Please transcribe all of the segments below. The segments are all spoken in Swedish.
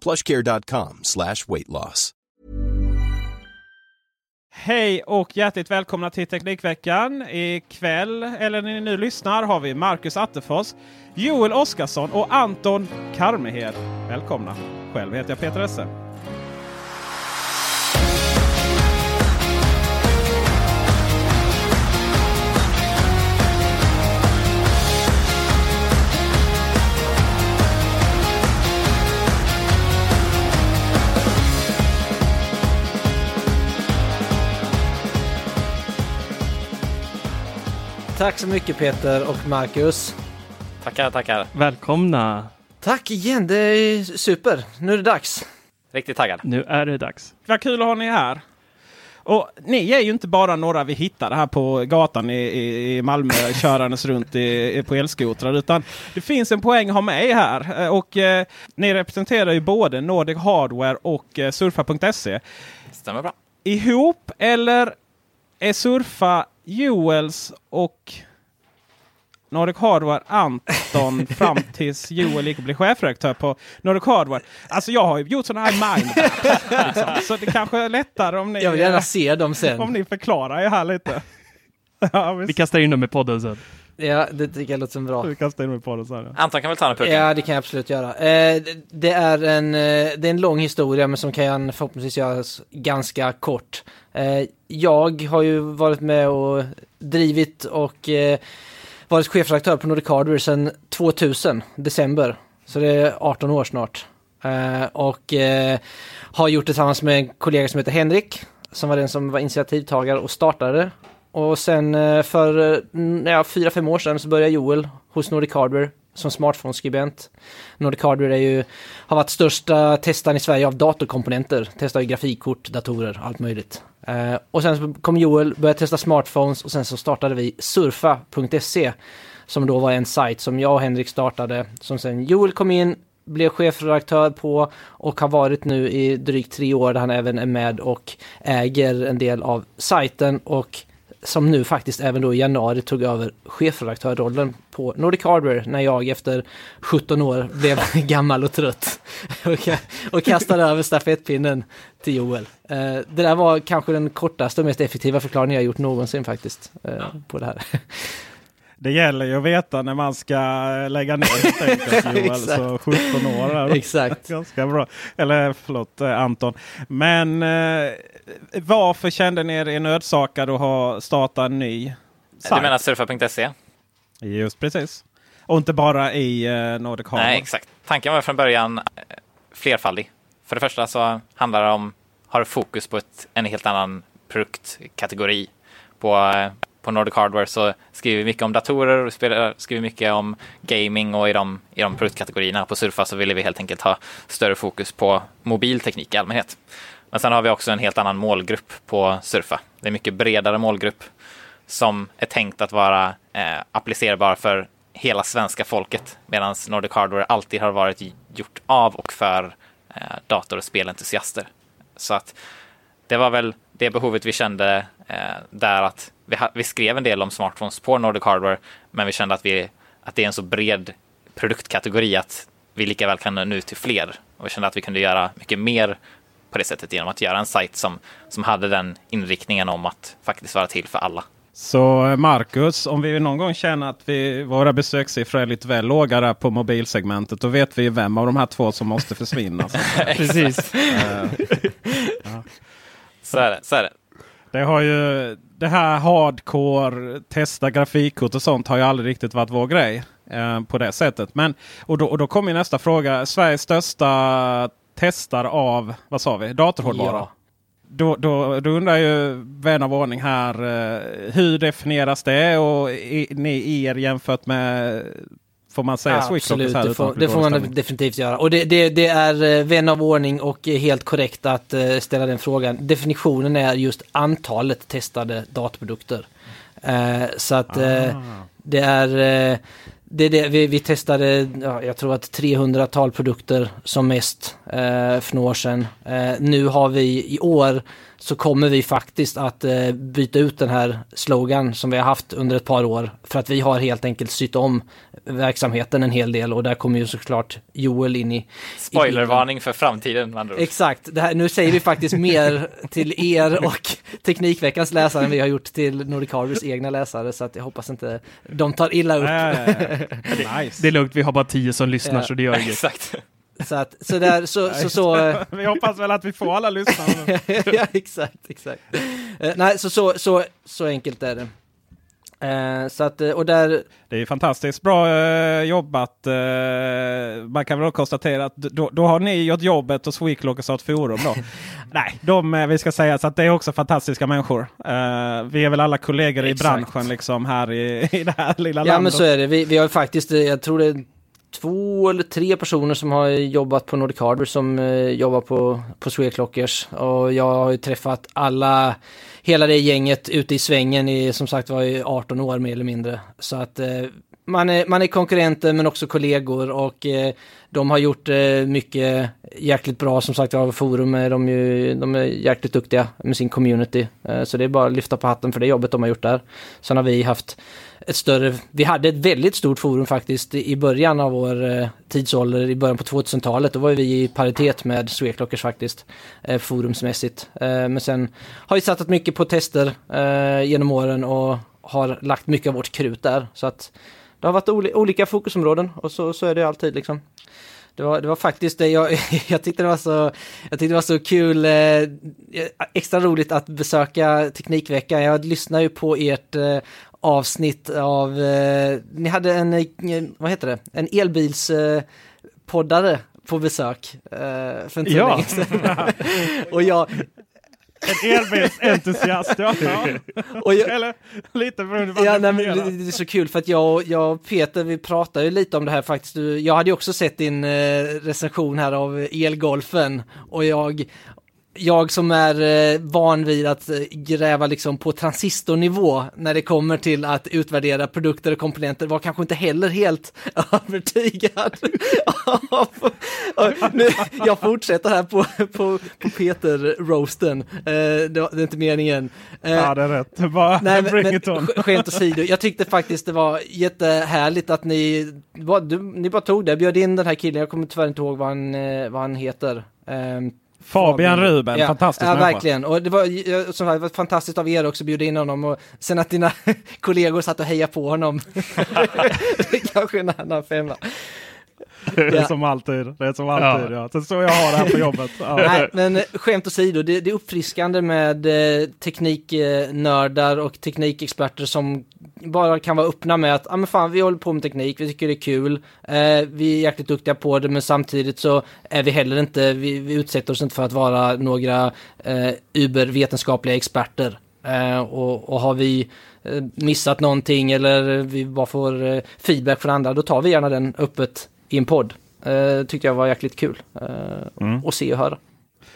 plushcare.com slash weight loss. Hej och hjärtligt välkomna till Teknikveckan. Ikväll, eller när ni nu lyssnar, har vi Marcus Attefors, Joel Oskarsson och Anton Karmehed. Välkomna! Själv heter jag Peter Esse. Tack så mycket Peter och Marcus. Tackar, tackar. Välkomna! Tack igen, det är super. Nu är det dags. Riktigt taggad. Nu är det dags. Vad kul att ha ni här. Och ni är ju inte bara några vi hittade här på gatan i, i, i Malmö körandes runt i, i, på elskotrar. Utan det finns en poäng att ha med er här. Eh, Och eh, ni representerar ju både Nordic Hardware och eh, Surfa.se. Stämmer bra. Ihop eller är Surfa Joels och Nordic Hardware Anton fram tills Joel gick och blev chefredaktör på Nordic Hardware. Alltså jag har ju gjort sådana här mindmaps. Liksom. Så det kanske är lättare om ni, Jag vill gärna se dem om sen. ni förklarar er här lite. Ja, Vi kastar in dem i podden sen. Ja, det tycker jag låter som bra. Vi kastar in mig på det sen. Ja. Anton kan väl ta en puck? Ja, det kan jag absolut göra. Eh, det- det, är en, eh, det är en lång historia, men som kan förhoppningsvis göras ganska kort. Eh, jag har ju varit med och drivit och eh, varit chefredaktör på Nordic Hardware sedan 2000, december. Så det är 18 år snart. Eh, och eh, har gjort det tillsammans med en kollega som heter Henrik, som var den som var initiativtagare och startade. Och sen eh, för eh, ja, fyra, fem år sedan så började Joel hos Nordic Hardware som smartphone-skribent. Nordic Hardware är ju, har varit största testaren i Sverige av datorkomponenter. Testar ju grafikkort, datorer, allt möjligt. Eh, och sen så kom Joel, började testa smartphones och sen så startade vi surfa.se som då var en sajt som jag och Henrik startade, som sen Joel kom in, blev chefredaktör på och har varit nu i drygt tre år där han även är med och äger en del av sajten och som nu faktiskt även då i januari tog över chefredaktörrollen på Nordic Hardware när jag efter 17 år blev gammal och trött och, och kastade över stafettpinnen till Joel. Eh, det där var kanske den kortaste och mest effektiva förklaringen jag gjort någonsin faktiskt eh, på det här. Det gäller ju att veta när man ska lägga ner helt enkelt Joel. Exakt. så 17 år är Exakt. ganska bra. Eller förlåt eh, Anton. Men eh, varför kände ni er nödsakade att ha starta en ny Du sajt? menar surfa.se? Just precis. Och inte bara i eh, Nordic Hardware. Nej, exakt. Tanken var från början eh, flerfaldig. För det första så handlar det om, har fokus på ett, en helt annan produktkategori. På, eh, på Nordic Hardware så skriver vi mycket om datorer och spelar, skriver mycket om gaming och i de, i de produktkategorierna. På Surfa så ville vi helt enkelt ha större fokus på mobilteknik i allmänhet. Men sen har vi också en helt annan målgrupp på Surfa. Det är en mycket bredare målgrupp som är tänkt att vara eh, applicerbar för hela svenska folket medan Nordic Hardware alltid har varit gjort av och för eh, dator och spelentusiaster. Så att det var väl det behovet vi kände eh, där att vi, ha, vi skrev en del om smartphones på Nordic Hardware, men vi kände att, vi, att det är en så bred produktkategori att vi lika väl kan nå ut till fler. Och vi kände att vi kunde göra mycket mer på det sättet genom att göra en sajt som, som hade den inriktningen om att faktiskt vara till för alla. Så eh, Marcus, om vi någon gång känner att vi, våra besökssiffror är lite väl låga där på mobilsegmentet, då vet vi vem av de här två som måste försvinna. Precis. Eh, Så är det. Så är det. Det har ju det här hardcore, testa grafikkort och sånt har ju aldrig riktigt varit vår grej eh, på det sättet. Men, och, då, och då kommer nästa fråga. Sveriges största testare av, vad sa vi, datorhårdvara. Ja. Då, då, då undrar ju vän av ordning här, eh, hur definieras det och i, ni er jämfört med, får man säga Switchlock? Absolut, så här det får, det får man stämning? definitivt göra. Och det, det, det är eh, vän av ordning och helt korrekt att eh, ställa den frågan. Definitionen är just antalet testade datorprodukter. Eh, så att Ah. det är det det, vi, vi testade, ja, jag tror att 300-tal produkter som mest eh, för några år sedan. Eh, nu har vi i år så kommer vi faktiskt att eh, byta ut den här slogan som vi har haft under ett par år. För att vi har helt enkelt sytt om verksamheten en hel del och där kommer ju såklart Joel in i... Spoilervarning för framtiden med andra ord. Exakt, det här, nu säger vi faktiskt mer till er och Teknikveckans läsare än vi har gjort till Nordic Hardwares egna läsare så att jag hoppas inte de tar illa upp. Nej, nice. Det är lugnt, vi har bara tio som lyssnar Ja. så det gör inget. Exakt. Så att, så där, så, så, så, Vi hoppas väl att vi får alla lyssnare. ja, exakt, exakt. Eh, nej, så, så, så, så enkelt är det. Eh, så att, eh, och där, Det är fantastiskt bra eh, jobbat. Eh, man kan väl konstatera att då, då har ni gjort jobbet och Sweeklock och startat forum då. Nej, de, eh, vi ska säga så att det är också fantastiska människor. Eh, vi är väl alla kollegor i branschen liksom här i, i det här lilla ja landet. men så är det, vi, vi har faktiskt, eh, jag tror det två eller tre personer som har jobbat på Nordic Harbor som eh, jobbar på, på Sweclockers. Och jag har ju träffat alla, hela det gänget ute i svängen i, som sagt var i 18 år mer eller mindre. Så att eh, man är, man är konkurrenter men också kollegor och eh, de har gjort eh, mycket jäkligt bra. Som sagt var, forum är de, ju, de är jäkligt duktiga med sin community. Eh, så det är bara att lyfta på hatten för det jobbet de har gjort där. Sen har vi haft ett större, vi hade ett väldigt stort forum faktiskt i början av vår eh, tidsålder, i början på 2000-talet. Då var vi i paritet med Sweclockers faktiskt, eh, forumsmässigt. Eh, men sen har vi satsat mycket på tester genom åren och har lagt mycket av vårt krut där. Så att det har varit oli- olika fokusområden och så, så är det alltid liksom. Det var, det var faktiskt det jag, jag tyckte det var så, jag tyckte det var så kul, eh, extra roligt att besöka Teknikveckan. Jag lyssnar ju på ert eh, avsnitt av, eh, ni hade en, eh, vad heter det, en elbils eh, på besök eh, för inte Ja. länge sedan. och jag, En elbilsentusiast. Ja. och jag, Eller lite beroende på Ja, nej, men det, är så kul för att jag, jag och Peter, vi pratade ju lite om det här faktiskt. Jag hade ju också sett din eh, recension här av elgolfen och jag, jag som är eh, van vid att eh, gräva liksom på transistornivå när det kommer till att utvärdera produkter och komponenter var kanske inte heller helt övertygad. nu, jag fortsätter här på, på, på Peter-roasten. Eh, det, är inte meningen. Ja, det är rätt. Bara Nej, men, bring it on. skämt åsido, jag tyckte faktiskt det var jättehärligt att ni, ni bara tog det, bjöd in den här killen, jag kommer tyvärr inte ihåg vad han, vad han heter. Fabian Ruben, ja, fantastisk Ja, människa. verkligen. Och det var, eh, som sagt, fantastiskt av er också att bjuda in honom och sen att dina kollegor satt och hejade på honom. det är kanske en annan femma. Det är Ja. som alltid. Det är som alltid. Ja. Är så jag har det här på jobbet. Ja. Nej, men skämt åsido, det, det är uppfriskande med eh, tekniknördar och teknikexperter som bara kan vara öppna med att, ja ah, men fan vi håller på med teknik, vi tycker det är kul, eh, vi är jäkligt duktiga på det, men samtidigt så är vi heller inte, vi, vi utsätter oss inte för att vara några eh, ubervetenskapliga experter. Eh, och, och har vi eh, missat någonting eller vi bara får eh, feedback från andra, då tar vi gärna den öppet i en podd. Eh, tyckte jag var jäkligt kul eh, att se och höra.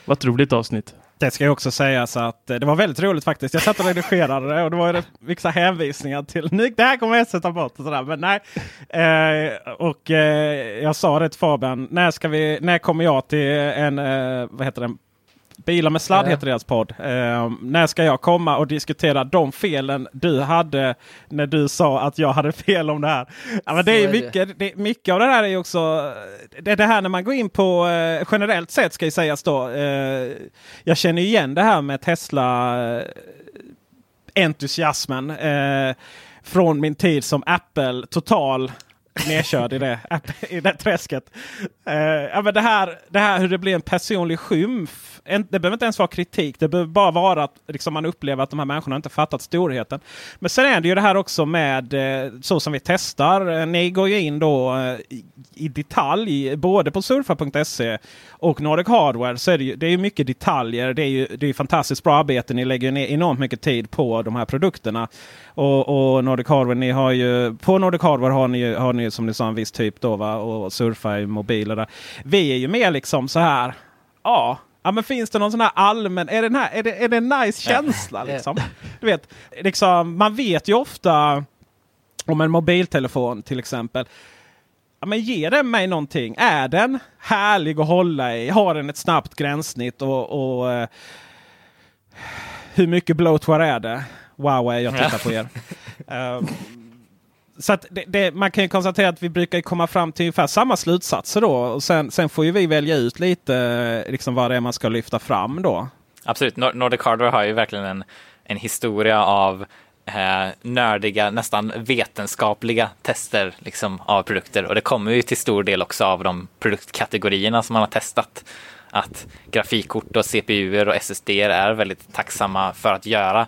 Vad ett roligt avsnitt. Det ska ju också sägas att eh, det var väldigt roligt faktiskt. Jag satt och redigerade det och det var ju vissa hänvisningar till nu, det här kommer jag sätta bort och sådär. Men nej. Eh, och eh, jag sa det till Fabian. När, ska vi, när kommer jag till en, eh, vad heter det, Bilar med sladd heter deras podd. Eh, när ska jag komma och diskutera de felen du hade när du sa att jag hade fel om det här? Ja, men det är är det. mycket, det, mycket av det här är också det, det här när man går in på eh, generellt sett ska ju sägas då. Eh, jag känner igen det här med Tesla eh, entusiasmen eh, från min tid som Apple total nedkörd i det, i det träsket. Uh, ja, men det, här, det här hur det blir en personlig skymf. En, det behöver inte ens vara kritik. Det behöver bara vara att liksom, man upplever att de här människorna inte fattat storheten. Men sen är det ju det här också med uh, så som vi testar. Eh, ni går ju in då uh, i, i detalj både på surfa.se och Nordic Hardware. Så är det, ju, det är ju mycket detaljer. Det är ju det är ju fantastiskt bra arbete. Ni lägger ner enormt mycket tid på de här produkterna. Och, och Nordic Hardware, ni har ju, på Nordic Hardware har ni, har ni som ni sa en viss typ då va? Och surfa i mobiler. Där. Vi är ju mer liksom så här. Ja, ja men finns det någon sån här allmän, är, den här, är, det, är det en nice känsla liksom? Du vet, liksom, man vet ju ofta om en mobiltelefon till exempel. Ja, men ger den mig någonting? Är den härlig att hålla i? Har den ett snabbt gränssnitt? Och, och eh, hur mycket bloatware är det? Wow, jag tittar på er. Ehm, så det, det, man kan ju konstatera att vi brukar komma fram till ungefär samma slutsatser då. Och sen, sen får ju vi välja ut lite eh, liksom vad det är man ska lyfta fram då. Absolut, Nor- Nordic Hardware har ju verkligen en, en historia av eh, nördiga, nästan vetenskapliga tester liksom, av produkter. Och det kommer ju till stor del också av de produktkategorierna som man har testat. Att grafikkort och CPUer och SSD är väldigt tacksamma för att göra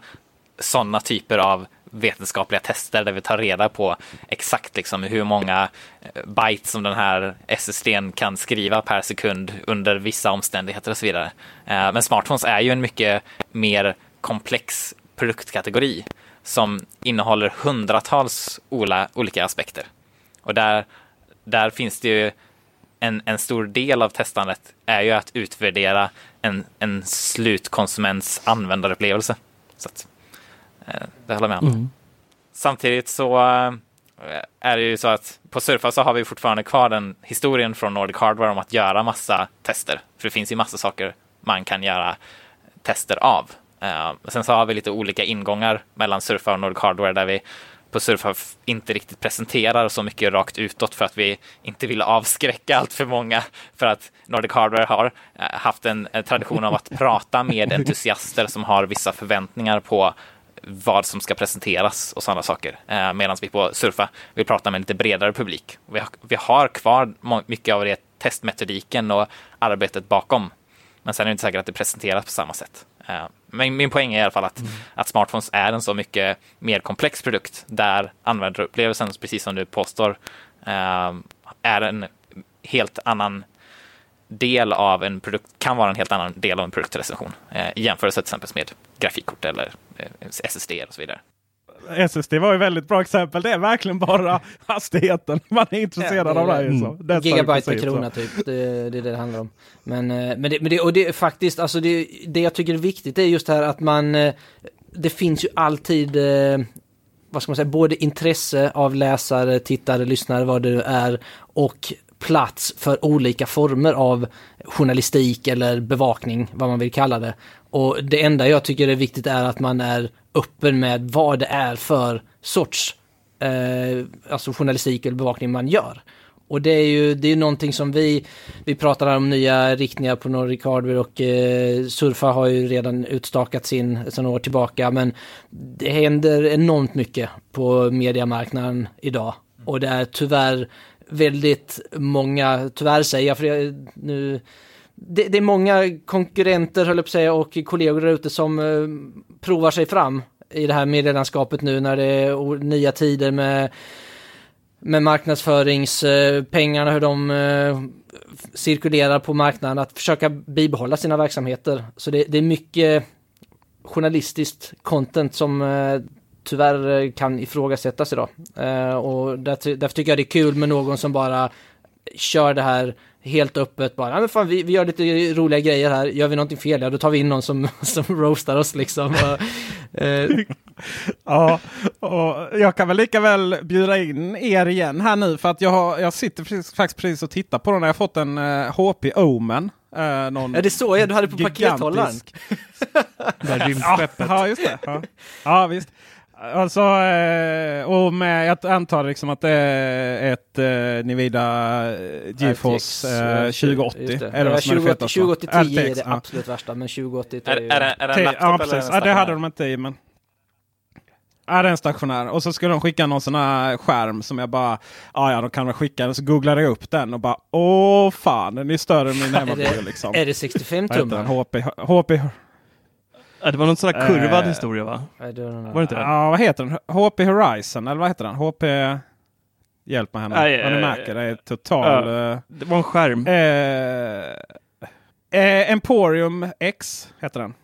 sådana typer av vetenskapliga tester där vi tar reda på exakt liksom hur många eh, byte som den här SSDn kan skriva per sekund under vissa omständigheter och så vidare. Eh, men smartphones är ju en mycket mer komplex produktkategori som innehåller hundratals olika aspekter. Och där, där finns det ju en, en stor del av testandet är ju att utvärdera en, en slutkonsuments användarupplevelse. Så att, det håller jag med om. Samtidigt så eh, är det ju så att på Surfa så har vi fortfarande kvar den historien från Nordic Hardware om att göra massa tester. För det finns ju massa saker man kan göra tester av. Eh, sen så har vi lite olika ingångar mellan Surfa och Nordic Hardware där vi på Surfa inte riktigt presenterar så mycket rakt utåt för att vi inte vill avskräcka allt för många. För att Nordic Hardware har eh, haft en tradition av att prata med entusiaster som har vissa förväntningar på vad som ska presenteras och sådana saker. Eh, Medan vi på Surfa vill prata med en lite bredare publik. Vi har, vi har kvar mycket av det testmetodiken och arbetet bakom. Men sen är det inte säkert att det presenteras på samma sätt. Eh, Men min poäng är i alla fall att, att smartphones är en så mycket mer komplex produkt där användarupplevelsen, precis som du påstår, eh, är en helt annan del av en produkt, kan vara en helt annan del av en produktrecension eh, i jämförelse till exempel med grafikkort eller eh, SSD och så vidare. SSD var ju ett väldigt bra exempel. Det är verkligen bara hastigheten man är intresserad Ja, det är av. Det, det. ju så. I Gigabyte per princip så. krona typ. Det, det är det det handlar om. Men, eh, men, det, men det, och det är faktiskt, alltså det, det jag tycker är viktigt är just det här att man, eh, det finns ju alltid, eh, vad ska man säga, både intresse av läsare, tittare, lyssnare, vad det är, och plats för olika former av journalistik eller bevakning, vad man vill kalla det. Och det enda jag tycker är viktigt är att man är öppen med vad det är för sorts eh, alltså journalistik eller bevakning man gör. Och det är ju det är någonting som vi, vi pratar om nya riktningar på Nordic Hardware och eh, Surfa har ju redan utstakat sin sedan år tillbaka men det händer enormt mycket på mediemarknaden idag och det är tyvärr väldigt många, tyvärr säger jag för jag, nu det, det är många konkurrenter höll jag på att säga och kollegor där ute som eh, provar sig fram i det här medielandskapet nu när det är nya tider med med marknadsföringspengarna, eh, hur de eh, cirkulerar på marknaden, att försöka bibehålla sina verksamheter. Så det, det är mycket journalistiskt content som eh, tyvärr eh, kan ifrågasättas idag. Eh, och därför, därför tycker jag det är kul med någon som bara kör det här helt öppet bara, men fan, vi, vi gör lite roliga grejer här, gör vi någonting fel, ja då tar vi in någon som, som roastar oss liksom. Eh, Ja, och jag kan väl lika väl bjuda in er igen här nu för att jag, har, jag sitter precis, faktiskt precis och tittar på den. Jag har fått en eh, HP Omen Eh, någon Ja, det såg jag, du hade på pakethållaren. Ja, ja, just det. Ja, ja visst. Alltså, eh, och med, jag antar liksom att det är ett eh, Nvidia GeForce eh, RTX, 2080. just det. Är det Ja, vad som är det 2080 fetaste? 2080 10 är det ja. absolut värsta, men 2080 Är, är är, det, är det en laptop Ja, eller precis. Ja, det hade de inte i. Men... Ja, det är en stationär. Och så skulle de skicka någon sån här skärm som jag bara... Ja, ja, de kan väl skicka den. Så googlade jag upp den och bara... Åh fan, den är större än min det, liksom. är det 65 Vad heter den? tum? HP, HP, Ja, det var någon sån här kurvad Eh, historia va? Var det inte det? Ja, vad heter den? HP Horizon, eller vad heter den? HP... Hjälp mig här nu. Ja, ni eh, märker, det är total... eh, Det var en skärm. Eh, eh, Emporium X heter den.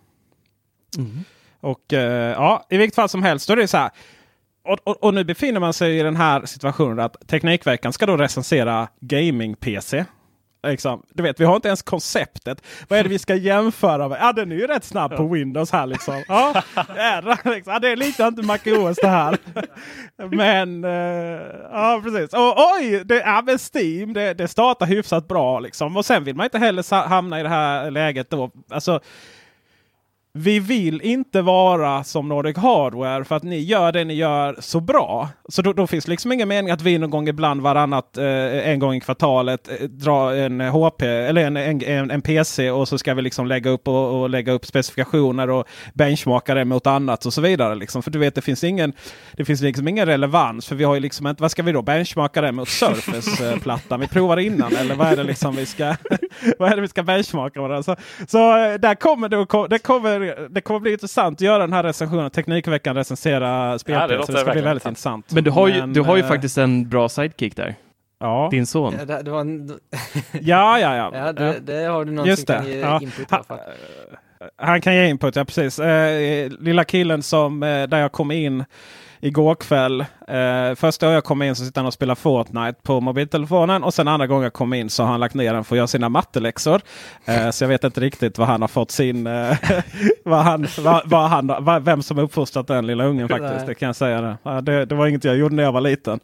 Mm. Och eh, ja, i vilket fall som helst. Då är det så här. Och, och, och nu befinner man sig i den här situationen att Teknikveckan ska då recensera gaming-PC. Liksom, du vet, vi har inte ens konceptet. Vad är det vi ska jämföra med? Ja, den är ju rätt snabb på Windows här liksom. Ja, liksom. ja det liknar inte MacOS det här. Men, eh, ja precis. Och oj, det är med Steam. Det, det startar hyfsat bra liksom. Och sen vill man inte heller hamna i det här läget då. Alltså, vi vill inte vara som Nordic Hardware för att ni gör det ni gör så bra. Så då, då finns liksom ingen mening att vi någon gång ibland varannat, eh, en gång i kvartalet, eh, drar en eh, HP eller en, en, en, en PC och så ska vi liksom lägga upp och, och lägga upp specifikationer och benchmarka det mot annat och så vidare. Liksom. För du vet, det finns ingen, det finns liksom ingen relevans. För vi har ju liksom inte, vad ska vi då benchmarka det mot Surface-plattan? vi provar innan eller vad är det liksom vi ska, vad är det vi ska benchmarka med? Så, så eh, där kommer det, Där kommer det kommer, det kommer bli intressant att göra den här recensionen. Teknikveckan recensera spel. Ja, det så det ska bli väldigt intressant. intressant. Men du har ju, Men, du har ju eh, faktiskt en bra sidekick där. Ja, Din son. Ja, det, det, var en, ja, ja. ja. ja, det, det har du någon Just som det. kan ge Ja. input i Ha- alla fall. Han kan ge input, ja precis. Eh, lilla killen som, eh, där jag kom in igår kväll. Eh, första gången jag kom in så sitter han och spelar Fortnite på mobiltelefonen. Och sen andra gången jag kom in så har han lagt ner den för att göra sina matteläxor. Eh, så jag vet inte riktigt vad han har fått sin... Eh, vad han, vad, vad han, vad, vem som har uppfostrat den lilla ungen faktiskt. Nej. Det kan jag säga. Det. Det, var inget jag gjorde när jag var liten.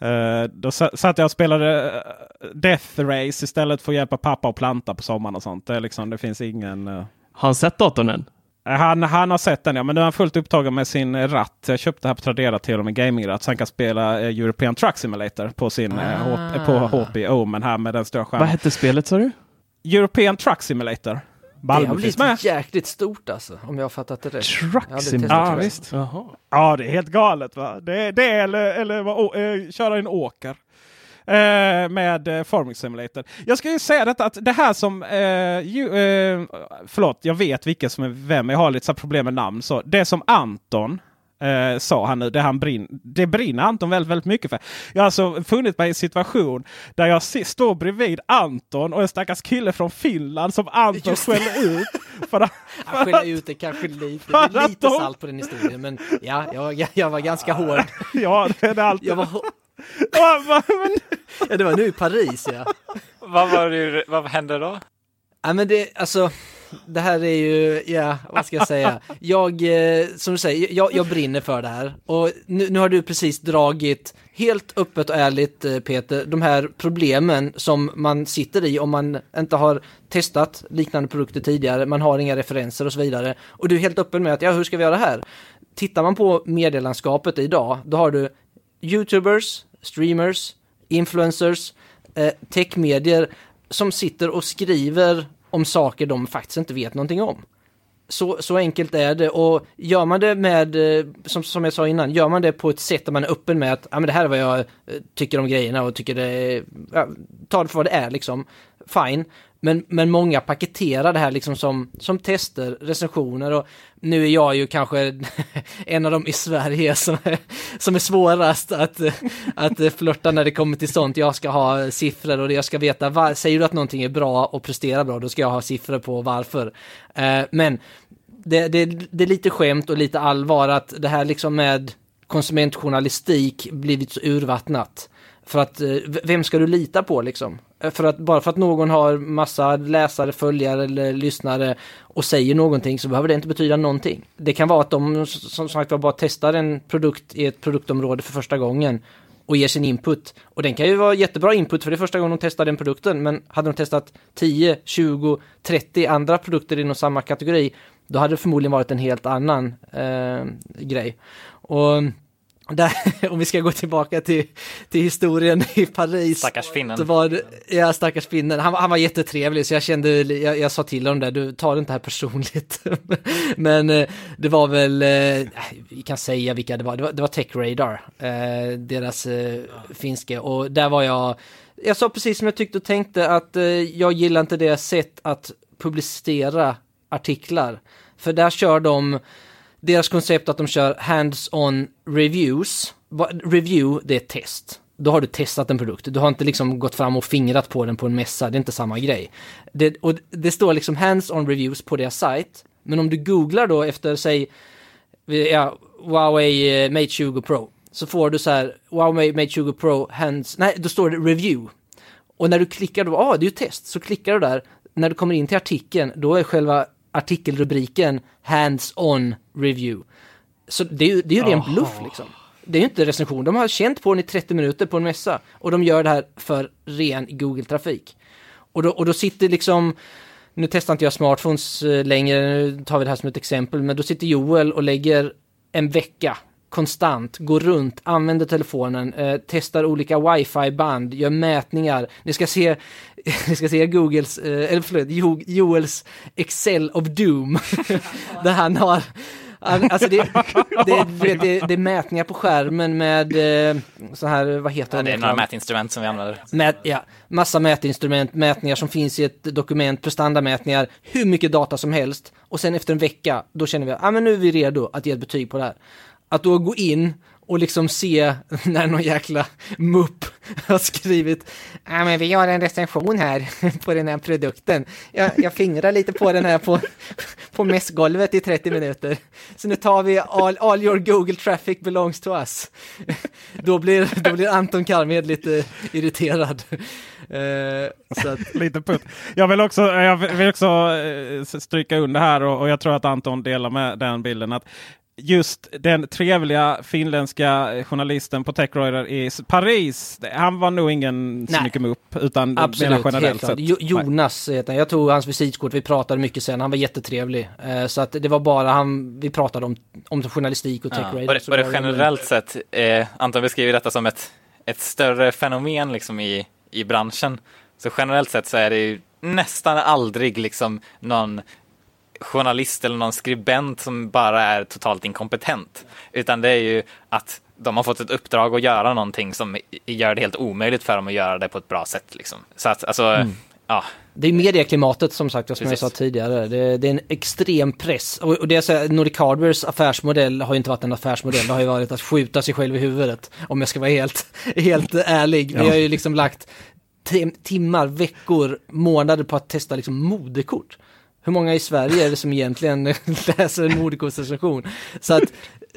Eh, då sa- satt jag och spelade eh, Death Race istället för att hjälpa pappa att planta på sommaren och sånt. Det, liksom, det finns ingen... eh, Har han sett datorn än? Eh, Han, han har sett den ja, men nu är han fullt upptagen med sin eh, ratt. Jag köpte det här på Tradera till och med gamingratt så han kan spela eh, European Truck Simulator på sin eh, H- på HP Omen här med den stora Vad skärmen. hette spelet sa du? European Truck Simulator. Det har Malmö blivit med. jäkligt stort alltså, om jag har fattat det rätt. Truck Simulator? Ja visst. Jaha. Ja det är helt galet va. Det, det är eller, eller vad, å, eh, köra en åker. Eh, med eh, Farming Simulator. Jag ska ju säga detta att det här som... Eh, ju, eh, förlåt, jag vet vilka som är vem. Jag har lite så här problem med namn. Så det som Anton eh, sa han nu, det, han brin, det brinner Anton väldigt, väldigt mycket för. Jag har alltså funnit mig i en situation där jag står bredvid Anton och en stackars kille från Finland som Anton det. skäller ut. För att, Jag skäller ut det kanske lite, det För att lite de- salt på den historien, men ja, jag, jag var ganska hård. ja, det är alltid... Jag var, Ja, det var nu i Paris ja. Vad, var det, vad hände då? Ja men det, alltså, det här är ju, ja, vad ska jag säga? Jag, eh, som du säger, jag, jag brinner för det här. Och nu, nu har du precis dragit, helt öppet och ärligt eh, Peter, de här problemen som man sitter i om man inte har testat liknande produkter tidigare, man har inga referenser och så vidare. Och du är helt öppen med att, ja hur ska vi göra det här? Tittar man på medielandskapet idag, då har du YouTubers, streamers, influencers, eh, techmedier som sitter och skriver om saker de faktiskt inte vet någonting om. Så, så enkelt är det och gör man det med, eh, som, som jag sa innan, gör man det på ett sätt där man är öppen med att ah, men det här är vad jag eh, tycker om grejerna och tycker det är, ja, ta det för vad det är liksom, fine. Men, men många paketerar det här liksom som, som tester, recensioner och nu är jag ju kanske en av dem i Sverige som är, som är svårast att, att flörta när det kommer till sånt. Jag ska ha siffror och jag ska veta, var, säger du att någonting är bra och presterar bra, då ska jag ha siffror på varför. Eh, men det, det, det är lite skämt och lite allvar att det här liksom med konsumentjournalistik blivit så urvattnat. För att, eh, vem ska du lita på liksom? Eh, för att, bara för att någon har massa läsare, följare eller lyssnare och säger någonting så behöver det inte betyda någonting. Det kan vara att de som sagt var bara testar en produkt i ett produktområde för första gången och ger sin input. Och den kan ju vara jättebra input för det är första gången de testar den produkten. Men hade de testat 10, 20, 30 andra produkter inom samma kategori, då hade det förmodligen varit en helt annan eh, grej. Och där, om vi ska gå tillbaka till, till historien i Paris. Stackars finnen. Var ja, stackars finnen. Han, var- han var jättetrevlig så jag kände, jag, jag sa till honom där, du tar det inte här personligt. Men eh, det var väl, eh, vi kan säga vilka det var, det var, det var Tech Radar, eh, deras finska. Och där var jag, jag sa precis som jag tyckte och tänkte att jag gillar inte deras sätt att publicera artiklar. För där kör de, deras koncept att de kör hands-on reviews. Review, det är test. Då har du testat en produkt. Du har inte liksom gått fram och fingrat på den på en mässa. Det är inte samma grej. Det, och det står liksom hands-on reviews på deras sajt. Men om du googlar då efter, säg, ja, Huawei eh, Mate 20 Pro. Så får du så här, Huawei Mate 20 Pro hands, nej, då står det review. Och när du klickar då, ah, det är ju test, så klickar du där. När du kommer in till artikeln, då är själva artikelrubriken hands-on review. Så det är ju, det är ju ren bluff liksom. Det är ju inte recension. De har känt på den i 30 minuter på en mässa och de gör det här för ren Google-trafik. Och då, och då sitter liksom, nu testar inte jag smartphones eh, längre, nu tar vi det här som ett exempel, men då sitter Joel och lägger en vecka konstant, går runt, använder telefonen, eh, testar olika wifi-band, gör mätningar. Ni ska se, ni ska se Googles, eh, eller förlåt, jo, Joels Excel of Doom. där han har Alltså det, det, det, det, det är mätningar på skärmen med eh, så här, vad heter Ja, det? det är några mätinstrument som vi använder. Mät, ja, massa mätinstrument, mätningar som finns i ett dokument, prestandamätningar, hur mycket data som helst. Och sen efter en vecka, då känner vi att ah, men nu är vi redo att ge ett betyg på det här. Att då gå in och liksom se när någon jäkla mupp har skrivit Ja men vi gör en recension här på den här produkten. Jag, jag fingrar lite på den här på, på mässgolvet i 30 minuter. Så nu tar vi all, all your Google traffic belongs to us. Då blir, då blir Anton Karmed lite irriterad. Eh, så att, Lite putt. Jag vill också, jag vill också eh, stryka under här och, och jag tror att Anton delar med den bilden. att Just den trevliga finländska journalisten på Techradar i Paris. Han var nog ingen så Nej. mycket mupp. Utan Absolut, generellt sett. Jo. Jonas heter han. Jag tog hans visitkort, vi pratade mycket sen, han var jättetrevlig. Eh, så att det var bara han, vi pratade om, om journalistik och tech Ja. radio. Och det, var generellt sett, eh, Anton beskriver detta som ett, ett större fenomen liksom i, i branschen. Så generellt sett så är det ju nästan aldrig liksom någon journalist eller någon skribent som bara är totalt inkompetent. Utan det är ju att de har fått ett uppdrag att göra någonting som gör det helt omöjligt för dem att göra det på ett bra sätt. Liksom. Så att alltså, ja, Det är medieklimatet som sagt, som Precis. jag sa tidigare. Det, det är en extrem press. Och, och det är så här, Nordic Hardwares affärsmodell har ju inte varit en affärsmodell. Det har ju varit att skjuta sig själv i huvudet. Om jag ska vara helt, helt ärlig. Vi har ju liksom lagt tim- timmar, veckor, månader på att testa liksom modekort. Hur många i Sverige är det som egentligen läser en modekortsrecension? Så att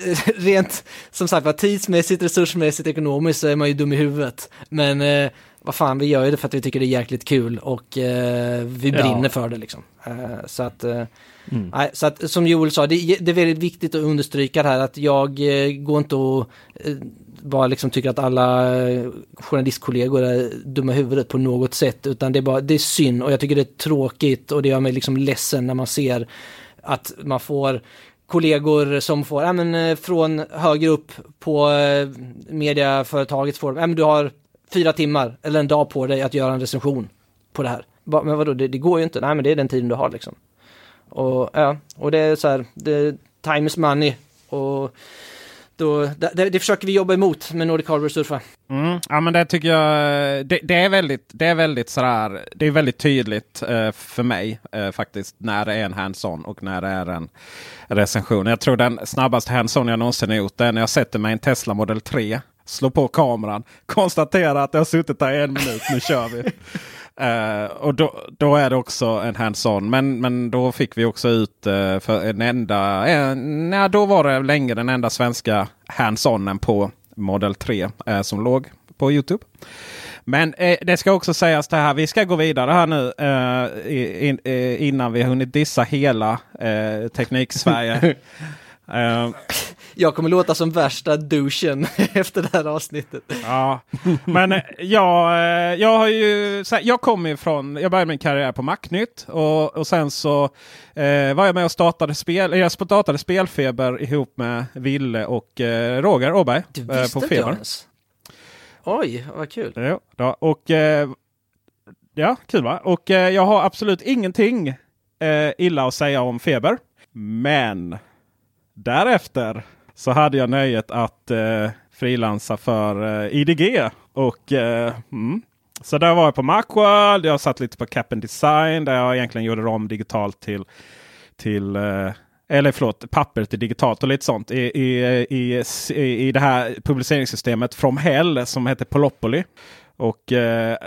eh, rent, som sagt tidsmässigt, resursmässigt, ekonomiskt så är man ju dum i huvudet. Men eh, vad fan, vi gör ju det för att vi tycker det är jäkligt kul och eh, vi Ja. brinner för det liksom. Eh, så att, eh, nej, så att som Joel sa, det, är- det är väldigt viktigt att understryka det här att jag eh, går inte och eh, bara liksom tycker att alla eh, journalistkollegor är dumma i huvudet på något sätt, utan det är bara, det är synd och jag tycker det är tråkigt och det gör mig liksom ledsen när man ser att man får kollegor som får, ja men eh, från högre upp på eh, mediaföretaget får, ja men du har fyra timmar eller en dag på dig att göra en recension på det här. Ba- Men vadå, det, det går ju inte, nej men det är den tiden du har liksom. Och ja, och det är så här, det, time is money och då, det, det, försöker vi jobba emot med Nordic Hardware Surfa. Mm, ja men det tycker jag. Det, det är väldigt, det är väldigt sådär. Det är väldigt tydligt eh, för mig eh, faktiskt när det är en hands-on och när det är en recension. Jag tror den snabbaste hands-on jag någonsin har gjort är när jag sätter mig i en Tesla Model 3. Slår på kameran, konstaterar att jag har suttit där i en minut, nu kör vi. Eh, och då, då är det också en hands-on. Men, men då fick vi också ut eh, för en enda, eh, nej, då var det länge den enda svenska hands-onen på Model 3 eh, som låg på Youtube. Men eh, det ska också sägas det här. Vi ska gå vidare här nu eh, in, eh, innan vi har hunnit dissa hela eh, Teknik-Sverige. Eh, Jag kommer låta som värsta douchen efter det här avsnittet. Ja, men eh, jag, eh, jag har ju, jag kommer ju från, jag började min karriär på Macnytt och, och sen så eh, var jag med och startade spel, jag startade Spelfeber ihop med Ville och eh, Roger Åberg Du eh, visste på inte jag Feber. ens. Oj, vad kul. Ja, ja, och eh, ja, kul va? Och eh, jag har absolut ingenting eh, illa att säga om Feber. Men därefter så hade jag nöjet att eh, frilansa för eh, IDG. Och eh, mm. Så där var jag på Macworld. Jag satt lite på Cap and Design där jag egentligen gjorde om digitalt till, till eh, eller förlåt, papper till digitalt och lite sånt i, i, i, i, det här publiceringssystemet From Hell som heter Polopoly. Och eh,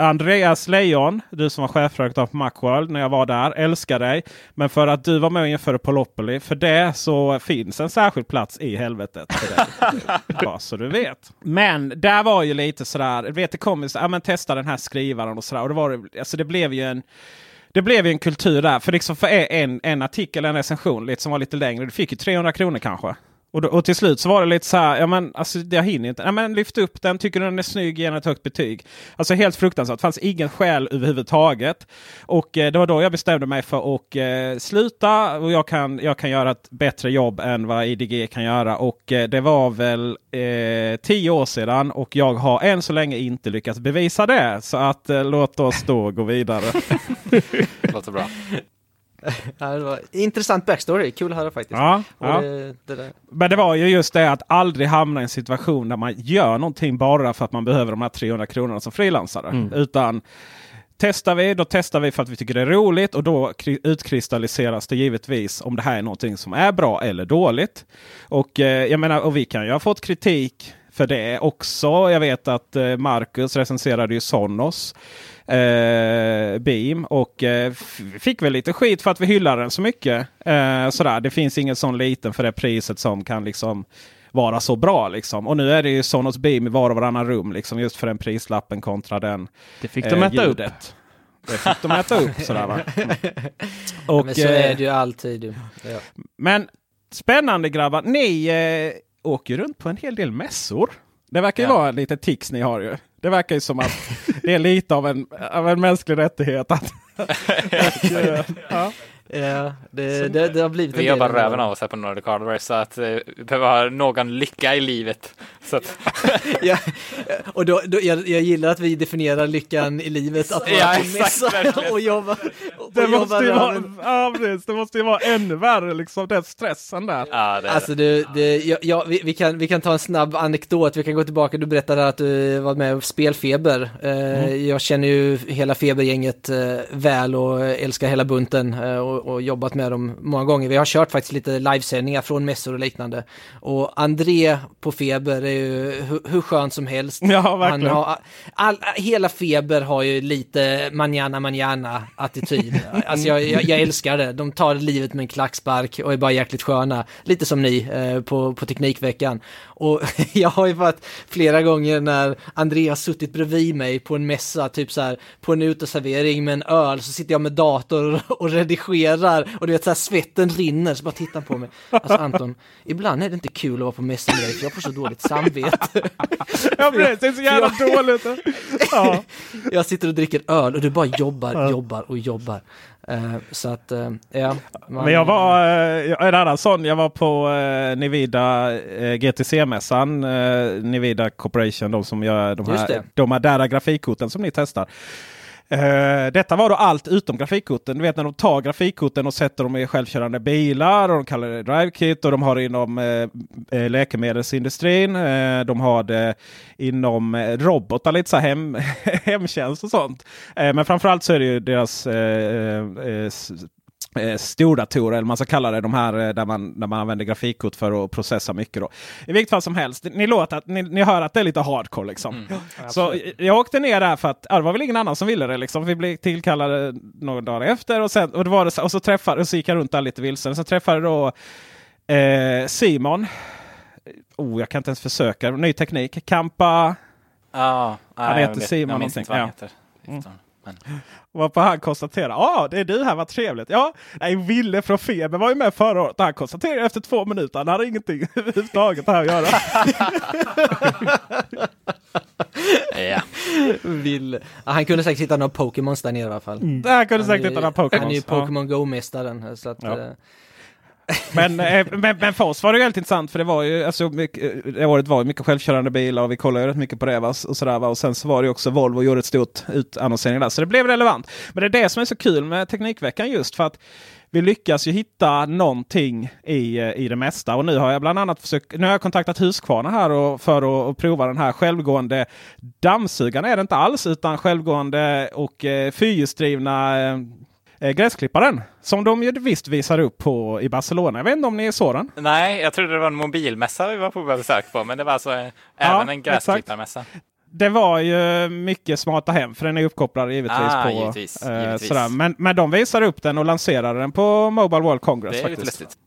Andreas Lejon, du som var chefredaktör på Macworld när jag var där, älskar dig. Men för att du var med och införde Polopoly, för det så finns en särskild plats i helvetet. För dig. Bara så du vet. Men där var ju lite sådär, vet det kom ju så, ja men testa den här skrivaren och sådär. Och det, var, alltså det blev ju en det blev ju en kultur där. För liksom för en, en artikel, en recension lite, som var lite längre. Du fick ju 300 kronor kanske. Och, då, och till slut så var det lite så här, ja men alltså jag hinner inte. Ja, men lyft upp den, tycker du den är snygg, ge den ett högt betyg. Alltså helt fruktansvärt, det fanns ingen skäl överhuvudtaget. Och eh, det var då jag bestämde mig för att eh, sluta och jag kan, jag kan göra ett bättre jobb än vad IDG kan göra. Och eh, det var väl eh, tio år sedan och jag har än så länge inte lyckats bevisa det. Så att eh, låt oss då gå vidare. Låter bra. Det var intressant backstory, kul att höra faktiskt. Ja, ja. Det, det där. Men det var ju just det att aldrig hamna i en situation där man gör någonting bara för att man behöver de här 300 kronorna som frilansare. Utan testar vi, då testar vi för att vi tycker det är roligt och då kri- utkristalliseras det givetvis om det här är någonting som är bra eller dåligt. Och eh, jag menar, och vi kan ju ha fått kritik för det också. Jag vet att eh, Marcus recenserade ju Sonos eh, Beam och eh, fick väl lite skit för att vi hyllar den så mycket. Eh, sådär. Det finns ingen sån liten för det priset som kan liksom vara så bra. Liksom. Och nu är det ju Sonos Beam i var och varannan rum liksom, just för den prislappen kontra den Det fick eh, de äta upp. ljudet. Det fick de äta upp. Sådär, va? Mm. Och, Men så eh, är det ju alltid. Ja. men spännande grabbar. Ni eh, åker ju runt på en hel del mässor. Det verkar ju Ja. vara lite tics ni har ju. Det verkar ju som att det är lite av en, av en mänsklig rättighet. Att, att, ja. Ja, det, det, det har blivit Vi jobbar röven av oss här på Nordic Hardware så att eh, vi behöver ha någon lycka i livet. Så att, ja, och då, då, jag, jag gillar att vi definierar lyckan i livet, att vara Ja, på exakt, och jobba. Och Det, jobba måste ju vara, ja, precis, det måste ju vara ännu värre, liksom, den stressen där. ja, det Alltså det, det, ja, ja, vi, vi, kan, vi kan ta en snabb anekdot, vi kan gå tillbaka, du berättade att du var med i Spelfeber. Eh, Jag känner ju hela Febergänget eh, väl och älskar hela bunten eh, och, och jobbat med dem många gånger. Vi har kört faktiskt lite livesändningar från mässor och liknande. Och André på Feber är ju hur, hur skön som helst. Ja, verkligen. Han har, all, hela Feber har ju lite manana manana attityd. Alltså jag, jag, jag älskar det. De tar livet med en klackspark och är bara jäkligt sköna. Lite som ni eh, på, på Teknikveckan. Och jag har ju varit flera gånger när André har suttit bredvid mig på en mässa, typ så här på en uteservering med en öl, så sitter jag med dator och redigerar och du vet så här svetten rinner, så bara tittar på mig. Alltså Anton, ibland är det inte kul att vara på mässa med dig för jag får så dåligt samvete. Ja, precis, det är så jävla dåligt. Ja. Jag sitter och dricker öl och du bara jobbar, jobbar och jobbar. Eh, så att, eh, ja. man- Men jag var, eh, en annan sån, jag var på eh, GTC-mässan. Nvidia Corporation, de som gör de här, de här där grafikkorten som ni testar. Eh, detta var då allt utom grafikkorten. Du vet när de tar grafikkorten och sätter dem i självkörande bilar och de kallar det DriveKit och de har det inom eh, eh, läkemedelsindustrin. Eh, de har det inom eh, robotar, lite så här hem, hemtjänst och sånt. Eh, men framförallt så är det ju deras eh, eh, stordatorer, eller man ska kalla det, de här eh, där man, där man använder grafikkort för att processa mycket. Då. I vilket fall som helst, ni, låter att, ni, ni hör att det är lite hardcore. Liksom. så eh, jag åkte ner där för att ja, det var väl ingen annan som ville det. Liksom. Vi blev tillkallade några dagar efter och, sen, och, det var det, så- och så träffade, och så gick jag runt där lite vilsen. Sen träffade då eh, Simon. Oh, jag kan inte ens försöka. Ny teknik. Kampa. Ja, Han heter jag vet- Simon jag minns inte vad han Ja. heter. Men... Varpå han konstaterar, ja ah, det är du här, vad trevligt. Ja, nej, Ville från Feber var ju med förra året. Han konstaterade efter två minuter, han hade ingenting överhuvudtaget här att göra. Ja. Vill. Ja, han kunde säkert hitta några Pokémons där nere i alla fall. Mm. Kunde Han är säkert hitta några Pokémons. Han är ju Ja. Pokémon Go-mästaren. Så att, Ja. Men, eh, men, men för oss var det ju väldigt intressant för det var ju, alltså, mycket, det året var ju mycket självkörande bilar och vi kollade ju rätt mycket på det. Va? Och, sådär, va? och sen så var det ju också Volvo gjorde ett stort utannonsering där. Så det blev relevant. Men det är det som är så kul med Teknikveckan just för att vi lyckas ju hitta någonting i, eh, i det mesta. Och nu har jag bland annat försökt, nu har jag kontaktat Husqvarna här och, för att, att prova den här självgående dammsugaren. är det inte alls utan självgående och eh, fyrhjulsdrivna eh, eh, gräsklipparen. Som de ju visst visar upp på i Barcelona. Jag vet inte om ni såg den? Nej, jag trodde det var en mobilmässa vi var på besök på, men det var alltså eh, även en exakt. gräsklipparmässa. Det var ju mycket smarta hem för den är uppkopplad givetvis. Ah, på, givetvis, eh, givetvis. Sådär. Men, men de visar upp den och lanserade den på Mobile World Congress. Det är lite faktiskt.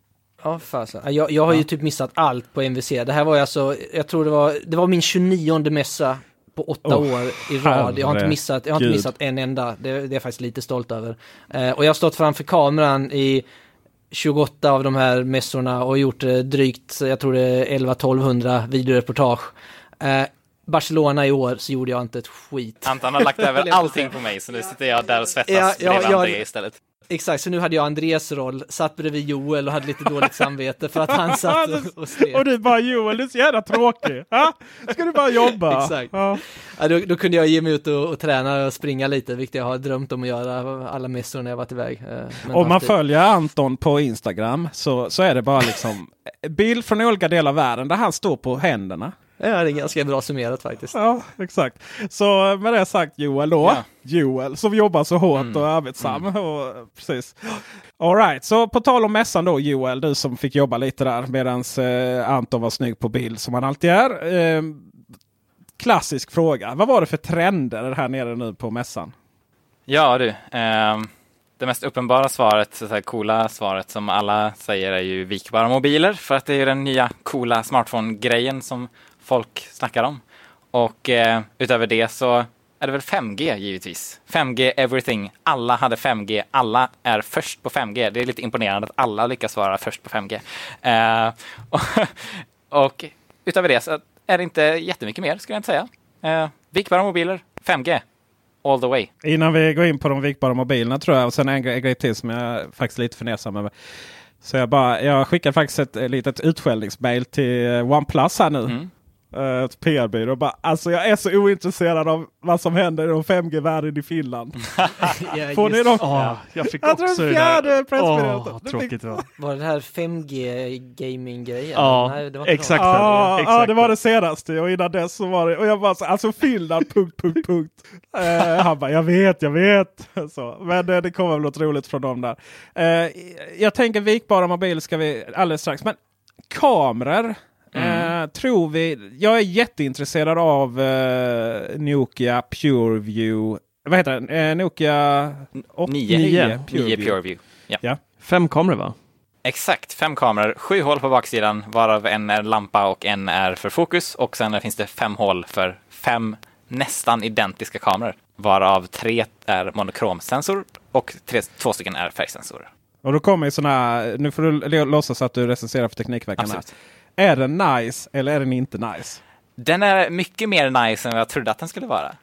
Ja, fasen. Ja, Jag, jag har ju typ missat allt på MVC. Det här var ju alltså, jag tror det var, det var min 29 mässa på åtta Oh, år i rad. Jag har inte missat, jag har inte missat en enda. Det, det är jag faktiskt lite stolt över. Eh, och jag har stått framför kameran i 28 av de här mässorna och gjort eh, drygt, jag tror det är 11-1200 videoreportage. Eh, Barcelona i år så gjorde jag inte ett skit. Anton har lagt över jag allting på mig, så nu sitter jag där och svettas Ja, ja, bredvid ja. André istället. Exakt, så nu hade jag Andreas roll, satt bredvid Joel och hade lite dåligt samvete för att han satt och, och slet. Och du bara Joel, du är så jävla tråkig. Ha? Ska du bara jobba? Exakt. Ja. Ja, då, då kunde jag ge mig ut och, och träna och springa lite, vilket jag har drömt om att göra alla mässor när jag varit iväg. eh, men Om man följer Anton på Instagram så, så är det bara liksom bild från olika delar av världen där han står på händerna. Ja, det är ganska bra summerat faktiskt. Ja, exakt. Så med det sagt Joel då. Ja. Joel som jobbar så hårt Mm. och arbetsam. Och, precis. All right, så på tal om mässan då Joel, du som fick jobba lite där medan eh, Anton var snygg på bild som han alltid är. Eh, klassisk fråga. Vad var det för trender här nere nu på mässan? Ja du, ehm, det mest uppenbara svaret, så här coola svaret som alla säger är ju vikbara mobiler för att det är den nya coola smartphone-grejen som folk snackar om. Och eh, utöver det så är det väl 5G givetvis. 5G everything. Alla hade 5G. Alla är först på 5G. Det är lite imponerande att alla lyckas vara först på 5G. Eh, och, och utöver det så är det inte jättemycket mer skulle jag inte säga. Eh, vikbara mobiler, 5G. All the way. Innan vi går in på de vikbara mobilerna tror jag. Och sen en grej, en grej till som jag faktiskt lite fundersam över. Så jag, bara, jag skickar faktiskt ett litet utskällningsmail till eh, OnePlus här nu. Mm. Uh, PR-byrå. Bara, Alltså jag är så ointresserad av vad som händer i 5G-världen i Finland. Ja, Får ni dem? Ja, jag fick Jag också den det fjärde där. pressmeddelandet. Det tråkigt det var. Var det här 5G gaming-grejen? Ja, inte exakt. Ja, Exakt. ja, det var det senaste och innan dess så var det. Och jag bara så, alltså Finland, punkt, punkt, punkt. Eh, han bara, jag vet, jag vet. Så, men eh, det kommer väl något roligt från dem där. Eh, jag tänker vikbara mobiler ska vi alldeles strax. Men kameror. Eh, tror vi. Jag är jätteintresserad av eh, Nokia PureView. Vad heter den? Eh, Nokia 8, Nio. Nio. Nio PureView. Ja. Ja. Fem kameror va? Exakt, fem kameror, sju hål på baksidan, varav en är lampa och en är för fokus. Och sen finns det fem hål för fem nästan identiska kameror, varav tre är monokromsensor och tre, två stycken är färgsensorer. Och då kommer ju sådana här. Nu får du låtsas att du recenserar för Teknikveckan. Är den nice eller är den inte nice? Den är mycket mer nice än vad jag trodde att den skulle vara.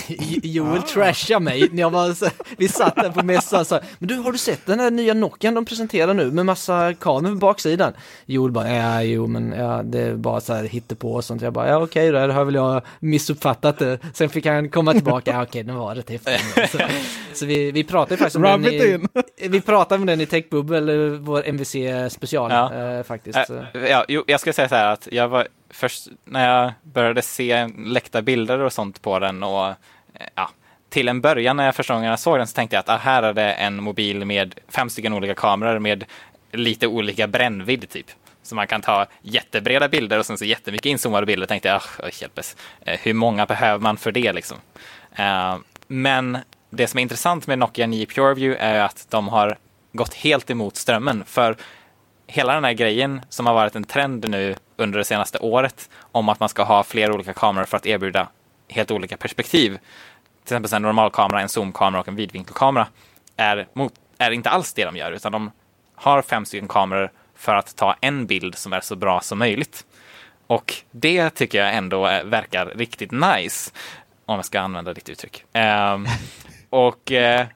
Joel trashar mig när jag var så, vi satt där på mässan och sa Men du, har du sett den här nya Nokian de presenterar nu med massa kameror på baksidan? Joel bara, ja, jo, men ja, det är bara så här hittepå och sånt. Jag bara, ja, okej, då har väl jag missuppfattat det. Sen fick han komma tillbaka, ja, okej, den var rätt häftig. Så, så vi, vi pratade faktiskt om Rub den i, in. vi pratade om den i Techbubble, vår MVC special Ja. eh, faktiskt. Äh, ja, jo, jag skulle säga så här att jag var först när jag började se läckta bilder och sånt på den och eh, ja, till en början när jag första gången såg den så tänkte jag att ah, här är det en mobil med fem stycken olika kameror med lite olika brännvidd typ. Så man kan ta jättebreda bilder och sen så jättemycket inzoomade bilder. Tänkte jag, oh, hjälpes, eh, hur många behöver man för det liksom? Uh, men det som är intressant med Nokia 9 PureView är att de har gått helt emot strömmen. För hela den här grejen som har varit en trend nu under det senaste året om att man ska ha flera olika kameror för att erbjuda helt olika perspektiv till exempel en normalkamera, en zoomkamera och en vidvinkelkamera är, mot, är inte alls det de gör, utan de har fem stycken kameror för att ta en bild som är så bra som möjligt. Och det tycker jag ändå är, verkar riktigt nice, om jag ska använda ditt uttryck. Ehm, och eh,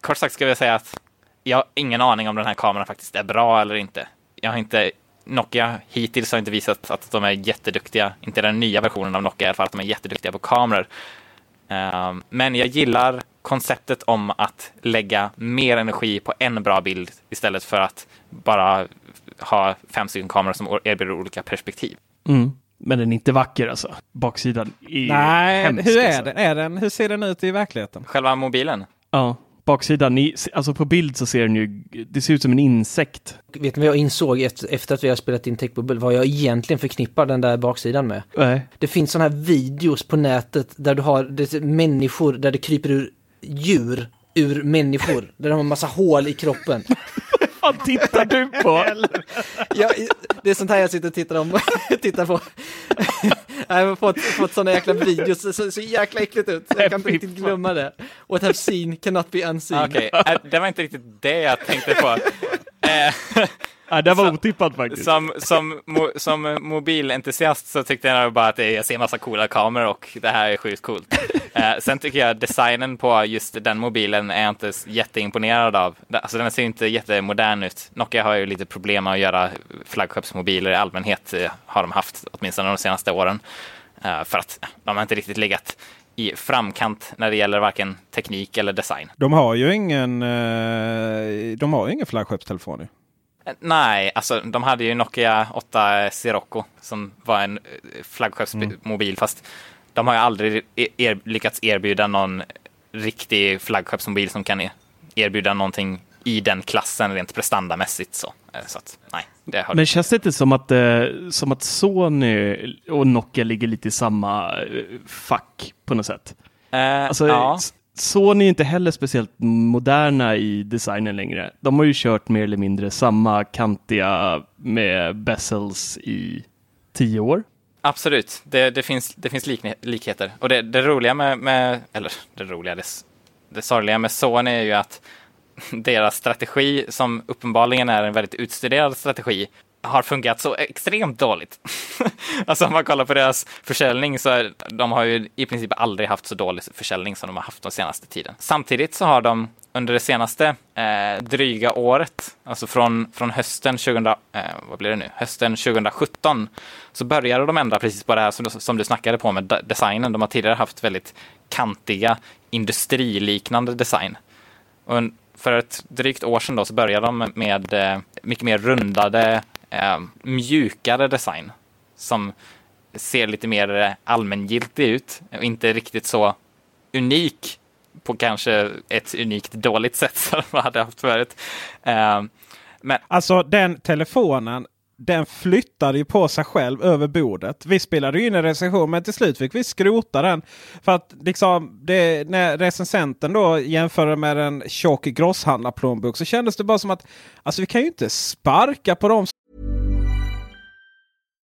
kort sagt ska jag säga att jag har ingen aning om den här kameran faktiskt är bra eller inte. Jag har inte Nokia hittills har inte visat att de är jätteduktiga, inte den nya versionen av Nokia i alla fall, att de är jätteduktiga på kameror. Ehm, men jag gillar konceptet om att lägga mer energi på en bra bild istället för att bara ha fem stycken kameror som erbjuder olika perspektiv. Mm. Men den är inte vacker alltså. Baksidan är Nej, hemsk, hur är alltså. den? är den? Hur ser den ut i verkligheten? Själva mobilen? Ja, baksidan. Ni, alltså på bild så ser den ju, det ser ut som en insekt. Vet ni vad jag insåg efter, att vi har spelat in Techbubbel? Vad jag egentligen förknippar den där baksidan med? Nej. Det finns sådana här videos på nätet där du har det, människor, där det kryper ur djur ur människor. Där de har massa hål i kroppen. Vad tittar du på? Ja, det är sånt här jag sitter och tittar, om, tittar på. Jag har fått, fått såna jäkla videos, så, så, så jäkla äckligt ut. Jag kan inte riktigt glömma det. What I've seen cannot be unseen. Okej, äh, det var inte riktigt det jag tänkte på. Eh, Ja, det var otippat faktiskt. som, som, mo, som mobilentusiast så tyckte jag bara att jag ser massa coola kameror och det här är sjukt coolt. Eh, sen tycker jag designen på just den mobilen är jag inte jätteimponerad av. Alltså den ser inte jättemodern ut. Nokia har ju lite problem med att göra flaggskeppsmobiler i allmänhet, eh, har de haft åtminstone de senaste åren. Eh, för att de har inte riktigt legat i framkant när det gäller varken teknik eller design. De har ju ingen, eh, de har ju ingen flaggskeppstelefon. Eh, Nej, alltså de hade ju Nokia 8 Sirocco som var en eh, flaggskeppsmobil fast de har ju aldrig e- er, lyckats erbjuda någon riktig flaggskeppsmobil som kan e- erbjuda någonting i den klassen rent prestandamässigt. Så, Eh, så att, nej, det Men känns det inte som att, eh, som att Sony och Nokia ligger lite i samma eh, fack på något sätt? eh, Alltså, ja. Sony är inte heller speciellt moderna i designen längre. De har ju kört mer eller mindre samma kantiga med bezels i tio år. Absolut, det, det finns, det finns likne- likheter. Och det, det roliga med, med, eller det roliga, det, det sorgliga med Sony är ju att deras strategi, som uppenbarligen är en väldigt utstuderad strategi, har fungerat så extremt dåligt. alltså om man kollar på deras försäljning så är, de har ju i princip aldrig haft så dålig försäljning som de har haft de senaste tiden. Samtidigt så har de under det senaste eh, dryga året, alltså från, från hösten 2000, eh, vad blir det nu? hösten 2017, så började de ändra precis på det här som, du- som du snackade på med designen. De har tidigare haft väldigt kantiga industriliknande design. Och för ett drygt år sedan då så började de med eh, mycket mer rundade, eh, mjukare design som ser lite mer eh, allmängiltig ut och inte riktigt så unik på kanske ett unikt dåligt sätt som de hade haft förut. Eh, men Alltså den telefonen, den flyttade ju på sig själv över bordet. Vi spelade ju in en recension men till slut fick vi skrota den. För att liksom det, när recensenten då jämförde med en tjock grosshandlarplånbok så kändes det bara som att alltså vi kan ju inte sparka på dem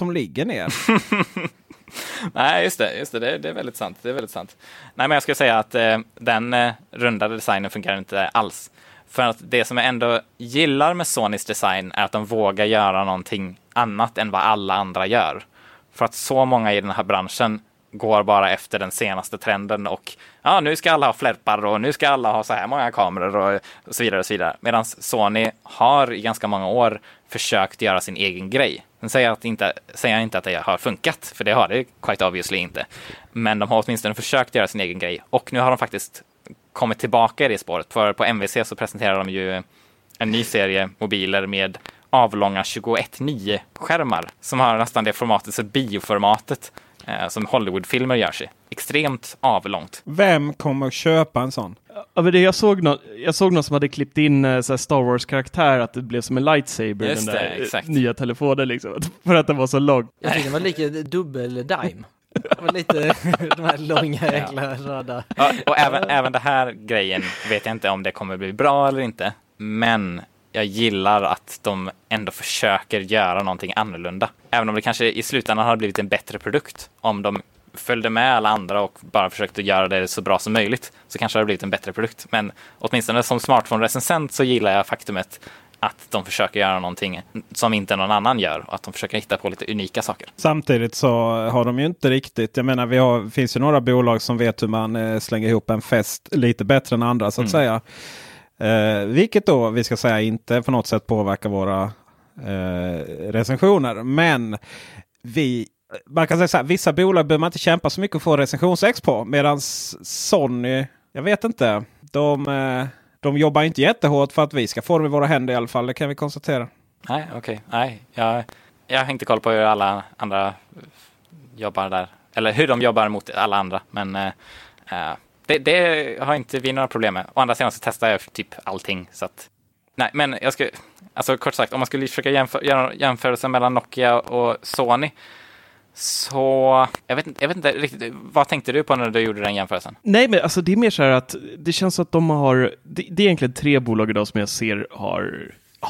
Som ligger ner. Nej, just det. Just det, det, det, är väldigt sant. Det är väldigt sant. Nej, men jag skulle säga att eh, den eh, rundade designen fungerar inte alls. För att det som jag ändå gillar med Sonys design är att de vågar göra någonting annat än vad alla andra gör. För att så många i den här branschen går bara efter den senaste trenden och ja, nu ska alla ha flärpar och nu ska alla ha så här många kameror och, och så vidare och så vidare. Medan Sony har i ganska många år försökt göra sin egen grej. Sen säger jag, att inte, säger jag inte att det har funkat, för det har det quite obviously inte. Men de har åtminstone försökt göra sin egen grej och nu har de faktiskt kommit tillbaka i det spåret. För på MVC så presenterar de ju en ny serie mobiler med avlånga 21.9-skärmar som har nästan det formatet, så bioformatet eh, som Hollywoodfilmer görs i. Extremt avlångt. Vem kommer att köpa en sån? Ja, men det, jag, såg nå jag såg någon som hade klippt in eh, så Star Wars-karaktär, att det blev som en lightsaber, Just den där det, exakt. nya telefonen liksom. För att den var så lång. Jag tyckte den var lika dubbel-dime. Det var lite de här långa jäkla röda. Ja, och även, även det här grejen vet jag inte om det kommer bli bra eller inte. Men jag gillar att de ändå försöker göra någonting annorlunda. Även om det kanske i slutändan har blivit en bättre produkt. Om de följde med alla andra och bara försökte göra det så bra som möjligt så kanske det har blivit en bättre produkt. Men åtminstone som smartphone-recensent så gillar jag faktumet att de försöker göra någonting som inte någon annan gör och att de försöker hitta på lite unika saker. Samtidigt så har de ju inte riktigt. Jag menar, vi har, finns ju några bolag som vet hur man eh, slänger ihop en fest lite bättre än andra så att Mm. säga. Eh, vilket då, vi ska säga, inte på något sätt påverkar våra eh, recensioner. Men vi, man kan säga så här, vissa bolag behöver man inte kämpa så mycket för att få recensionsex på. Medan Sony, jag vet inte, de, eh, de jobbar inte jättehårt för att vi ska få dem i våra händer i alla fall. Det kan vi konstatera. Nej, okej. Nej, jag, jag har inte koll på hur alla andra jobbar där. Eller hur de jobbar mot alla andra. Men eh, eh det, det har inte vi några problem med. Å andra sidan så testar jag typ allting. Så att, nej, men jag ska, alltså kort sagt, om man skulle försöka jämför, göra jämförelsen mellan Nokia och Sony. Så jag vet, inte- jag vet inte riktigt, vad tänkte du på när du gjorde den jämförelsen? Nej, men alltså det är mer så här att det känns som att de har, det, det är egentligen tre bolag idag som jag ser har ja,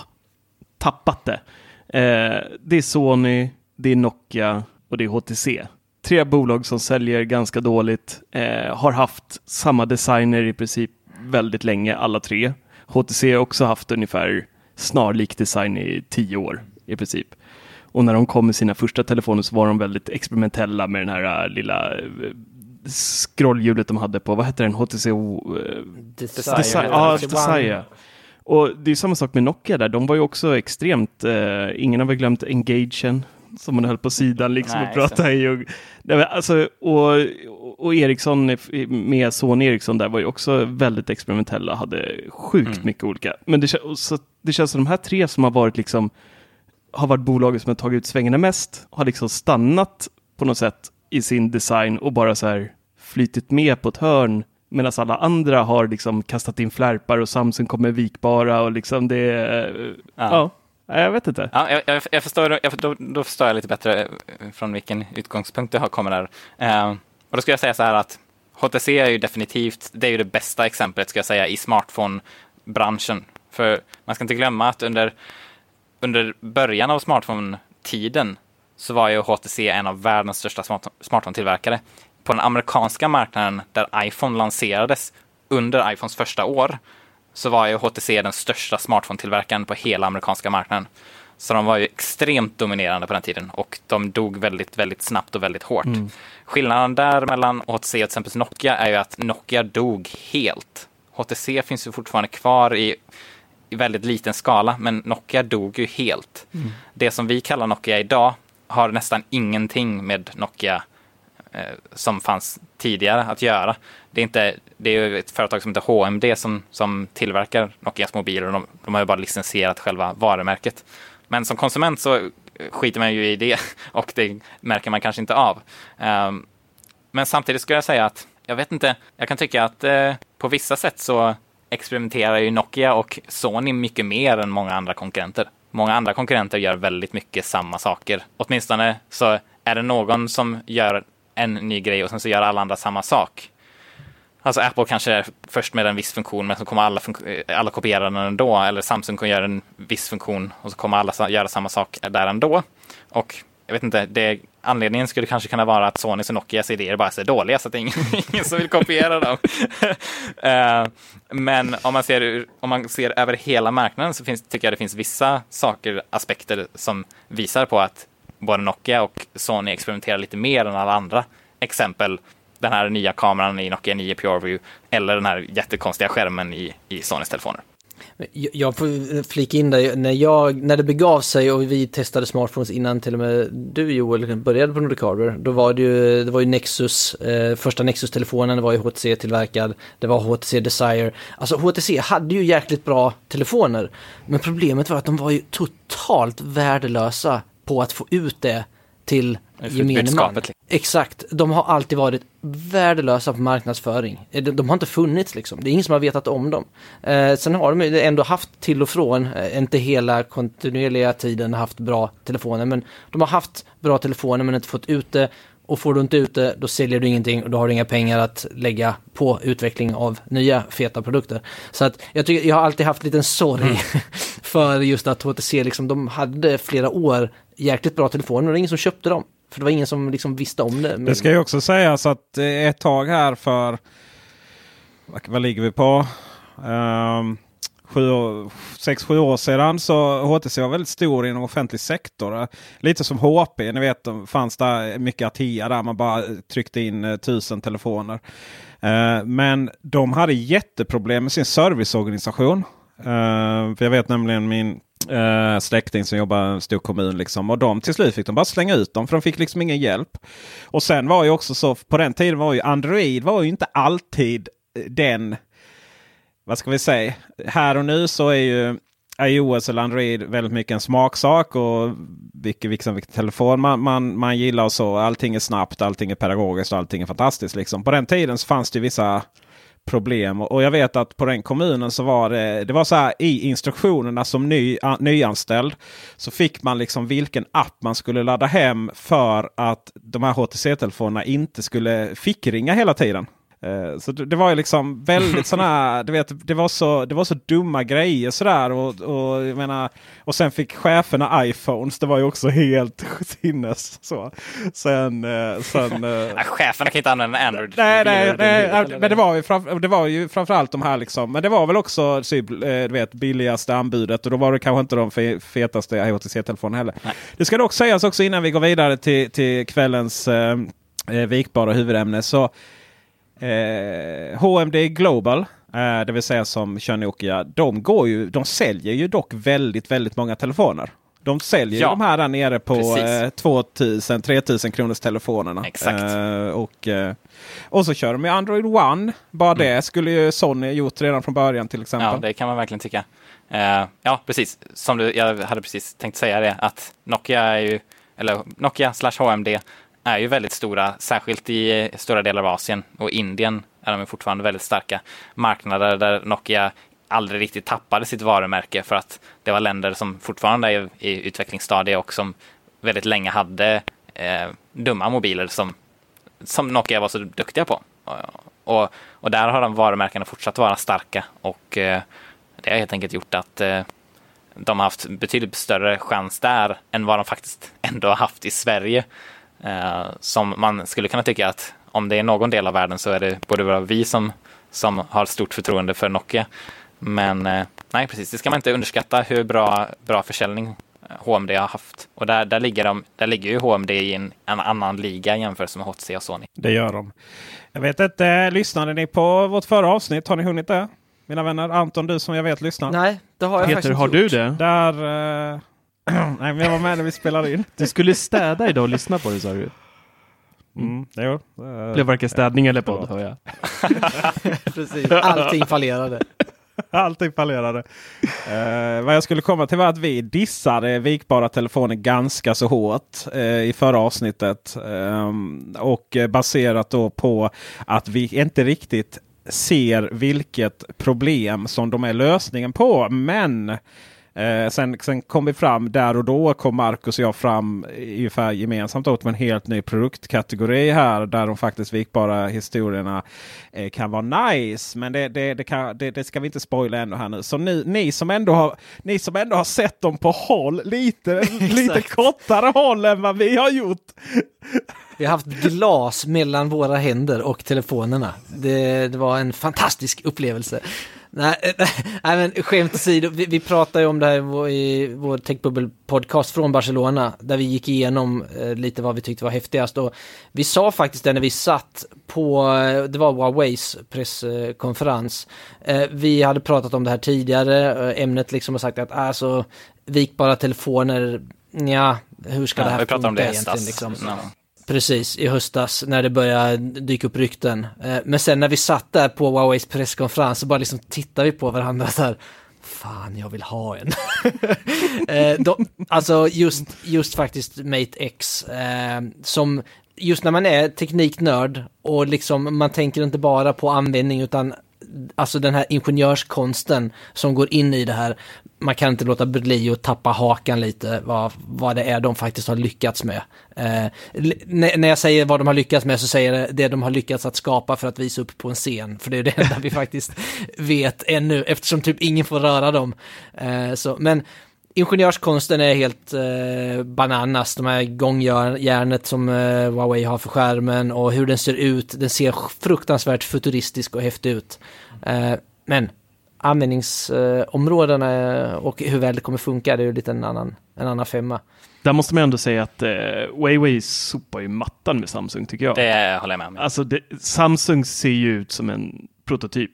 tappat det. Eh, det är Sony, det är Nokia och det är HTC. Tre bolag som säljer ganska dåligt, eh, har haft samma designer i princip väldigt länge, alla tre. HTC har också haft ungefär snarlik design i tio år i princip. Och när de kom med sina första telefoner så var de väldigt experimentella med den här äh, lilla äh, scrollhjulet de hade på, vad hette den, HTC? Uh, Desire. Desire. Ja, Desire. Och det är samma sak med Nokia där, de var ju också extremt, eh, ingen har väl glömt Engagen som man höll på sidan liksom Nej, och pratade i. Och, nej, alltså, och, och Ericsson med Sony Ericsson där var ju också väldigt experimentella, hade sjukt Mm. mycket olika. Men det, så, det känns som de här tre som har varit liksom har varit bolaget som har tagit ut svängarna mest, har liksom stannat på något sätt i sin design och bara så här flytit med på ett hörn medan alla andra har liksom kastat in flärpar och Samsung kommer vikbara och liksom det är, ja. ja, jag vet inte. Ja, jag, jag, jag förstår, jag, då, då förstår jag lite bättre eh, från vilken utgångspunkt du har kommit där. Eh, och då ska jag säga så här att HTC är ju definitivt, det är ju det bästa exemplet ska jag säga i smartphone-branschen. För man ska inte glömma att under, under början av smartphone-tiden så var ju HTC en av världens största smartphone-tillverkare. På den amerikanska marknaden där iPhone lanserades under iPhones första år så var ju HTC den största smartphone-tillverkaren på hela amerikanska marknaden. Så de var ju extremt dominerande på den tiden och de dog väldigt, väldigt snabbt och väldigt hårt. Skillnaden där mellan HTC och till exempel Nokia är ju att Nokia dog helt. HTC finns ju fortfarande kvar i i väldigt liten skala, men Nokia dog ju helt. Det som vi kallar Nokia idag har nästan ingenting med Nokia Eh, som fanns tidigare att göra. Det är, inte, det är ju ett företag som heter HMD som, som tillverkar Nokias mobiler och de, de har ju bara licensierat själva varumärket. Men som konsument så eh, skiter man ju i det och det märker man kanske inte av. Um, men samtidigt skulle jag säga att jag vet inte, jag kan tycka att eh, på vissa sätt så experimenterar ju Nokia och Sony mycket mer än många andra konkurrenter. Många andra konkurrenter gör väldigt mycket samma saker. Åtminstone så är det någon som gör en ny grej och sen så gör alla andra samma sak. Alltså Apple kanske är först med en viss funktion men så kommer alla, eh, alla kopiera den ändå. Eller Samsung kan göra en viss funktion och så kommer alla göra samma sak där ändå. Och jag vet inte, det, anledningen skulle kanske kunna vara att Sonys och Nokias idéer bara är så dåliga så att det är ingen, ingen som vill kopiera dem. uh, men om man, ser, om man ser över hela marknaden så finns, tycker jag det finns vissa saker, aspekter som visar på att både Nokia och Sony experimenterar lite mer än alla andra. Exempel den här nya kameran i Nokia 9 PureView eller den här jättekonstiga skärmen i, i Sonys telefoner. Jag får flika in där, när, jag, när det begav sig och vi testade smartphones innan till och med du Joel började på Nordic Hardware, då var det ju, det var ju Nexus, eh, första Nexus-telefonen var ju HTC-tillverkad, det var HTC Desire. Alltså HTC hade ju jäkligt bra telefoner, men problemet var att de var ju totalt värdelösa på att få ut det till gemene man. Liksom. Exakt, de har alltid varit värdelösa på marknadsföring. Eh, de, de, har inte funnits liksom, det är ingen som har vetat om dem. Eh, sen har de ändå haft till och från, eh, inte hela kontinuerliga tiden haft bra telefoner, men de har haft bra telefoner men inte fått ut det. Och får du inte ut det, då säljer du ingenting och då har du inga pengar att lägga på utveckling av nya feta produkter. Så att jag tycker, jag har alltid haft lite sorg mm. för just att HTC liksom, de hade flera år jäkligt bra telefoner och det var ingen som köpte dem. För det var ingen som liksom visste om det. Det ska ju också sägas att ett tag här för, vad ligger vi på? Um, sex, sju år sedan så HTC var väldigt stor inom offentlig sektor. Lite som HP, ni vet det fanns där mycket Atea där man bara tryckte in uh, tusen telefoner. Uh, men de hade jätteproblem med sin serviceorganisation. Uh, för jag vet nämligen min eh, släkting som jobbar i en stor kommun. Liksom, och de till slut fick de bara slänga ut dem för de fick liksom ingen hjälp. Och sen var ju också så, på den tiden var ju Android var ju inte alltid eh, den, vad ska vi säga, här och nu så är ju iOS eller Android väldigt mycket en smaksak och vilken, vilken, vilken telefon man, man, man gillar och så. Allting är snabbt, allting är pedagogiskt och allting är fantastiskt. Liksom. På den tiden så fanns det vissa problem. Och jag vet att på den kommunen så var det, det var så här i instruktionerna som ny, nyanställd. Så fick man liksom vilken app man skulle ladda hem för att de här HTC-telefonerna inte skulle fickringa hela tiden. Eh, så det, var ju liksom väldigt sådana du vet, det var så, det var så dumma grejer sådär. Och, och, jag menar, och sen fick cheferna iPhones. Det var ju också helt sinnes. Så. Sen, eh, sen, nej, cheferna kan inte använda Android. Nej, nej, nej, men det var, ju framför, det var ju framförallt de här liksom. Men det var väl också typ, du vet, billigaste anbudet. Och då var det kanske inte de fetaste HTC-telefonerna heller. Nej. Det ska dock sägas också innan vi går vidare till, till kvällens eh, vikbara huvudämne. Så Eh, HMD Global, eh, det vill säga som kör Nokia, de, går ju, de säljer ju dock väldigt, väldigt många telefoner. De säljer ja, de här där nere på eh, 2000-3000 kronors telefonerna. Eh, och, eh, och så kör de med Android One. Bara mm. det skulle ju Sony gjort redan från början till exempel. Ja, det kan man verkligen tycka. Uh, ja, precis. Som du, jag hade precis tänkt säga det att Nokia är ju, eller Nokia slash HMD är ju väldigt stora, särskilt i stora delar av Asien och Indien är de fortfarande väldigt starka marknader där Nokia aldrig riktigt tappade sitt varumärke för att det var länder som fortfarande är i utvecklingsstadiet och som väldigt länge hade eh, dumma mobiler som, som Nokia var så duktiga på. Och, och där har de varumärkena fortsatt vara starka och eh, det har helt enkelt gjort att eh, de har haft betydligt större chans där än vad de faktiskt ändå har haft i Sverige. Eh, som man skulle kunna tycka att om det är någon del av världen så är det både vi som, som har stort förtroende för Nokia. Men eh, nej, precis, det ska man inte underskatta hur bra, bra försäljning HMD har haft. Och där, där, ligger, de, där ligger ju HMD i en, en annan liga jämfört med HTC och Sony. Det gör de. Jag vet inte, lyssnade ni på vårt förra avsnitt? Har ni hunnit det? mina vänner. Anton, du som jag vet lyssnar. Nej, det har jag Peter, faktiskt har inte du gjort. det? Där... eh, nej, men jag var med när vi spelade in. Du skulle städa idag och lyssna på det sa du. Mm, jo. eh, Det varken städning eller podd hör jag. Precis. Allting fallerade. Allting fallerade. Eh, vad jag skulle komma till var att vi dissade vikbara telefoner ganska så hårt eh, i förra avsnittet. Ehm, och eh, baserat då på att vi inte riktigt ser vilket problem som de är lösningen på. Men Eh, sen, sen kom vi fram där och då kom Marcus och jag fram ungefär gemensamt åt med en helt ny produktkategori här. Där de faktiskt vikbara historierna eh, kan vara nice. Men det, det, det, kan, det ska vi inte spoila ännu här nu. Så ni, ni, som ändå har, ni som ändå har sett dem på håll, lite, lite kortare håll än vad vi har gjort. Vi har haft glas mellan våra händer och telefonerna. Det, det var en fantastisk upplevelse. Nej, nej men skämt åsido, vi, vi pratade ju om det här i vår, i vår Techbubble podcast från Barcelona, där vi gick igenom eh, lite vad vi tyckte var häftigast. Och vi sa faktiskt det när vi satt på, eh, det var Huaweis presskonferens. Eh, vi hade pratat om det här tidigare, eh, ämnet liksom har sagt att alltså vikbara telefoner, ja, hur ska Ja, det här vi pratade om det i egentligen. Liksom? Ja. Precis, i höstas när det började dyka upp rykten. Eh, men sen när vi satt där på Huaweis presskonferens så bara liksom tittade vi på varandra så här. Fan, jag vill ha en. Eh, De, alltså just, just faktiskt Mate X. Eh, som just när man är tekniknörd och liksom man tänker inte bara på användning utan alltså den här ingenjörskonsten som går in i det här. Man kan inte låta bli att tappa hakan lite vad, vad det är de faktiskt har lyckats med. Eh, när när jag säger vad de har lyckats med så säger jag det de har lyckats att skapa för att visa upp på en scen. För det är det enda vi faktiskt vet ännu eftersom typ ingen får röra dem. Eh, så, men Ingenjörskonsten är helt eh, bananas, de här gångjärnet som eh, Huawei har för skärmen och hur den ser ut. Den ser fruktansvärt futuristisk och häftig ut. Eh, men användningsområdena eh, och hur väl det kommer funka, det är ju lite en annan, en annan femma. Där måste man ändå säga att eh, Huawei sopar ju mattan med Samsung tycker jag. Det håller jag med om. Alltså det, Samsung ser ju ut som en prototyp.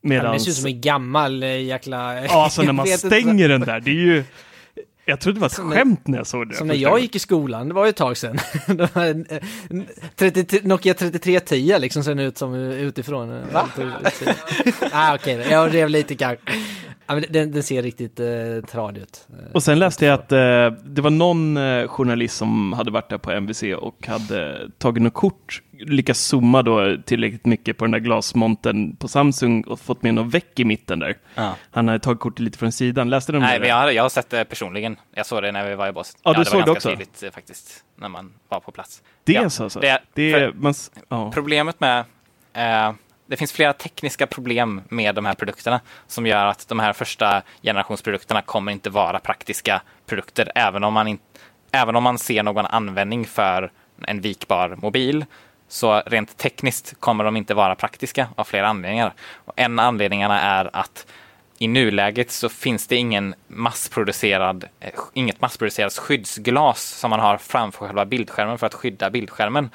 Ja, Medan, det ser ut som en gammal eh, jäkla... ja, alltså när man inte. stänger den där, det är ju... Jag trodde det var ett Som skämt när jag såg det. Som när jag gick i skolan, det var ju ett tag sedan. Det var en, eh, 30, Nokia 3310 liksom ser den ut som eh, utifrån. Va? ah, Okej, okay. jag rev lite kanske. Ja, men den, den ser riktigt eh, tradig ut. Eh, Och sen läste jag att eh, det var någon eh, journalist som hade varit där på MVC och hade tagit något kort, lyckats zooma då tillräckligt mycket på den där glasmonten på Samsung och fått med något väck i mitten där. Ja. Han hade tagit kortet lite från sidan. Läste du om Nej, det? jag har, jag har sett det personligen. Jag såg det när vi var i Boston. Ja, du det såg var det också? tydligt eh, faktiskt, när man var på plats. Det Ja, är så alltså? det- Det, för- man, ja. Problemet med... Det finns flera tekniska problem med de här produkterna som gör att de här första generationsprodukterna kommer inte vara praktiska produkter, även om man, in, även om man ser någon användning för en vikbar mobil. Så rent tekniskt kommer de inte vara praktiska av flera anledningar. Och en av anledningarna är att i nuläget så finns det ingen massproducerad, eh, inget massproducerat skyddsglas som man har framför själva bildskärmen för att skydda bildskärmen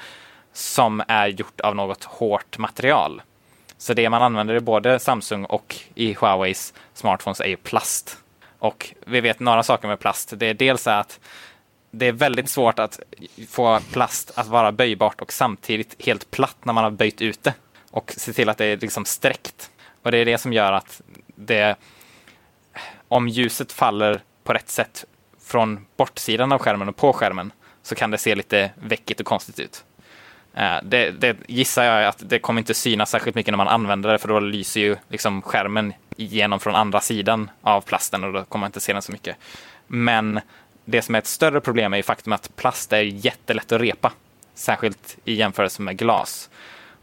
som är gjort av något hårt material. Så det man använder i både Samsung och i Huaweis smartphones är ju plast. Och vi vet några saker med plast. Det är dels att det är väldigt svårt att få plast att vara böjbart och samtidigt helt platt när man har böjt ut det. Och se till att det är liksom sträckt. Och det är det som gör att det, om ljuset faller på rätt sätt från bortsidan av skärmen och på skärmen så kan det se lite väckigt och konstigt ut. Eh, det, det gissar jag att det kommer inte synas särskilt mycket när man använder det för då lyser ju liksom skärmen igenom från andra sidan av plasten och då kommer man inte se den så mycket. Men det som är ett större problem är ju faktum att plast är jättelätt att repa. Särskilt i jämförelse med glas.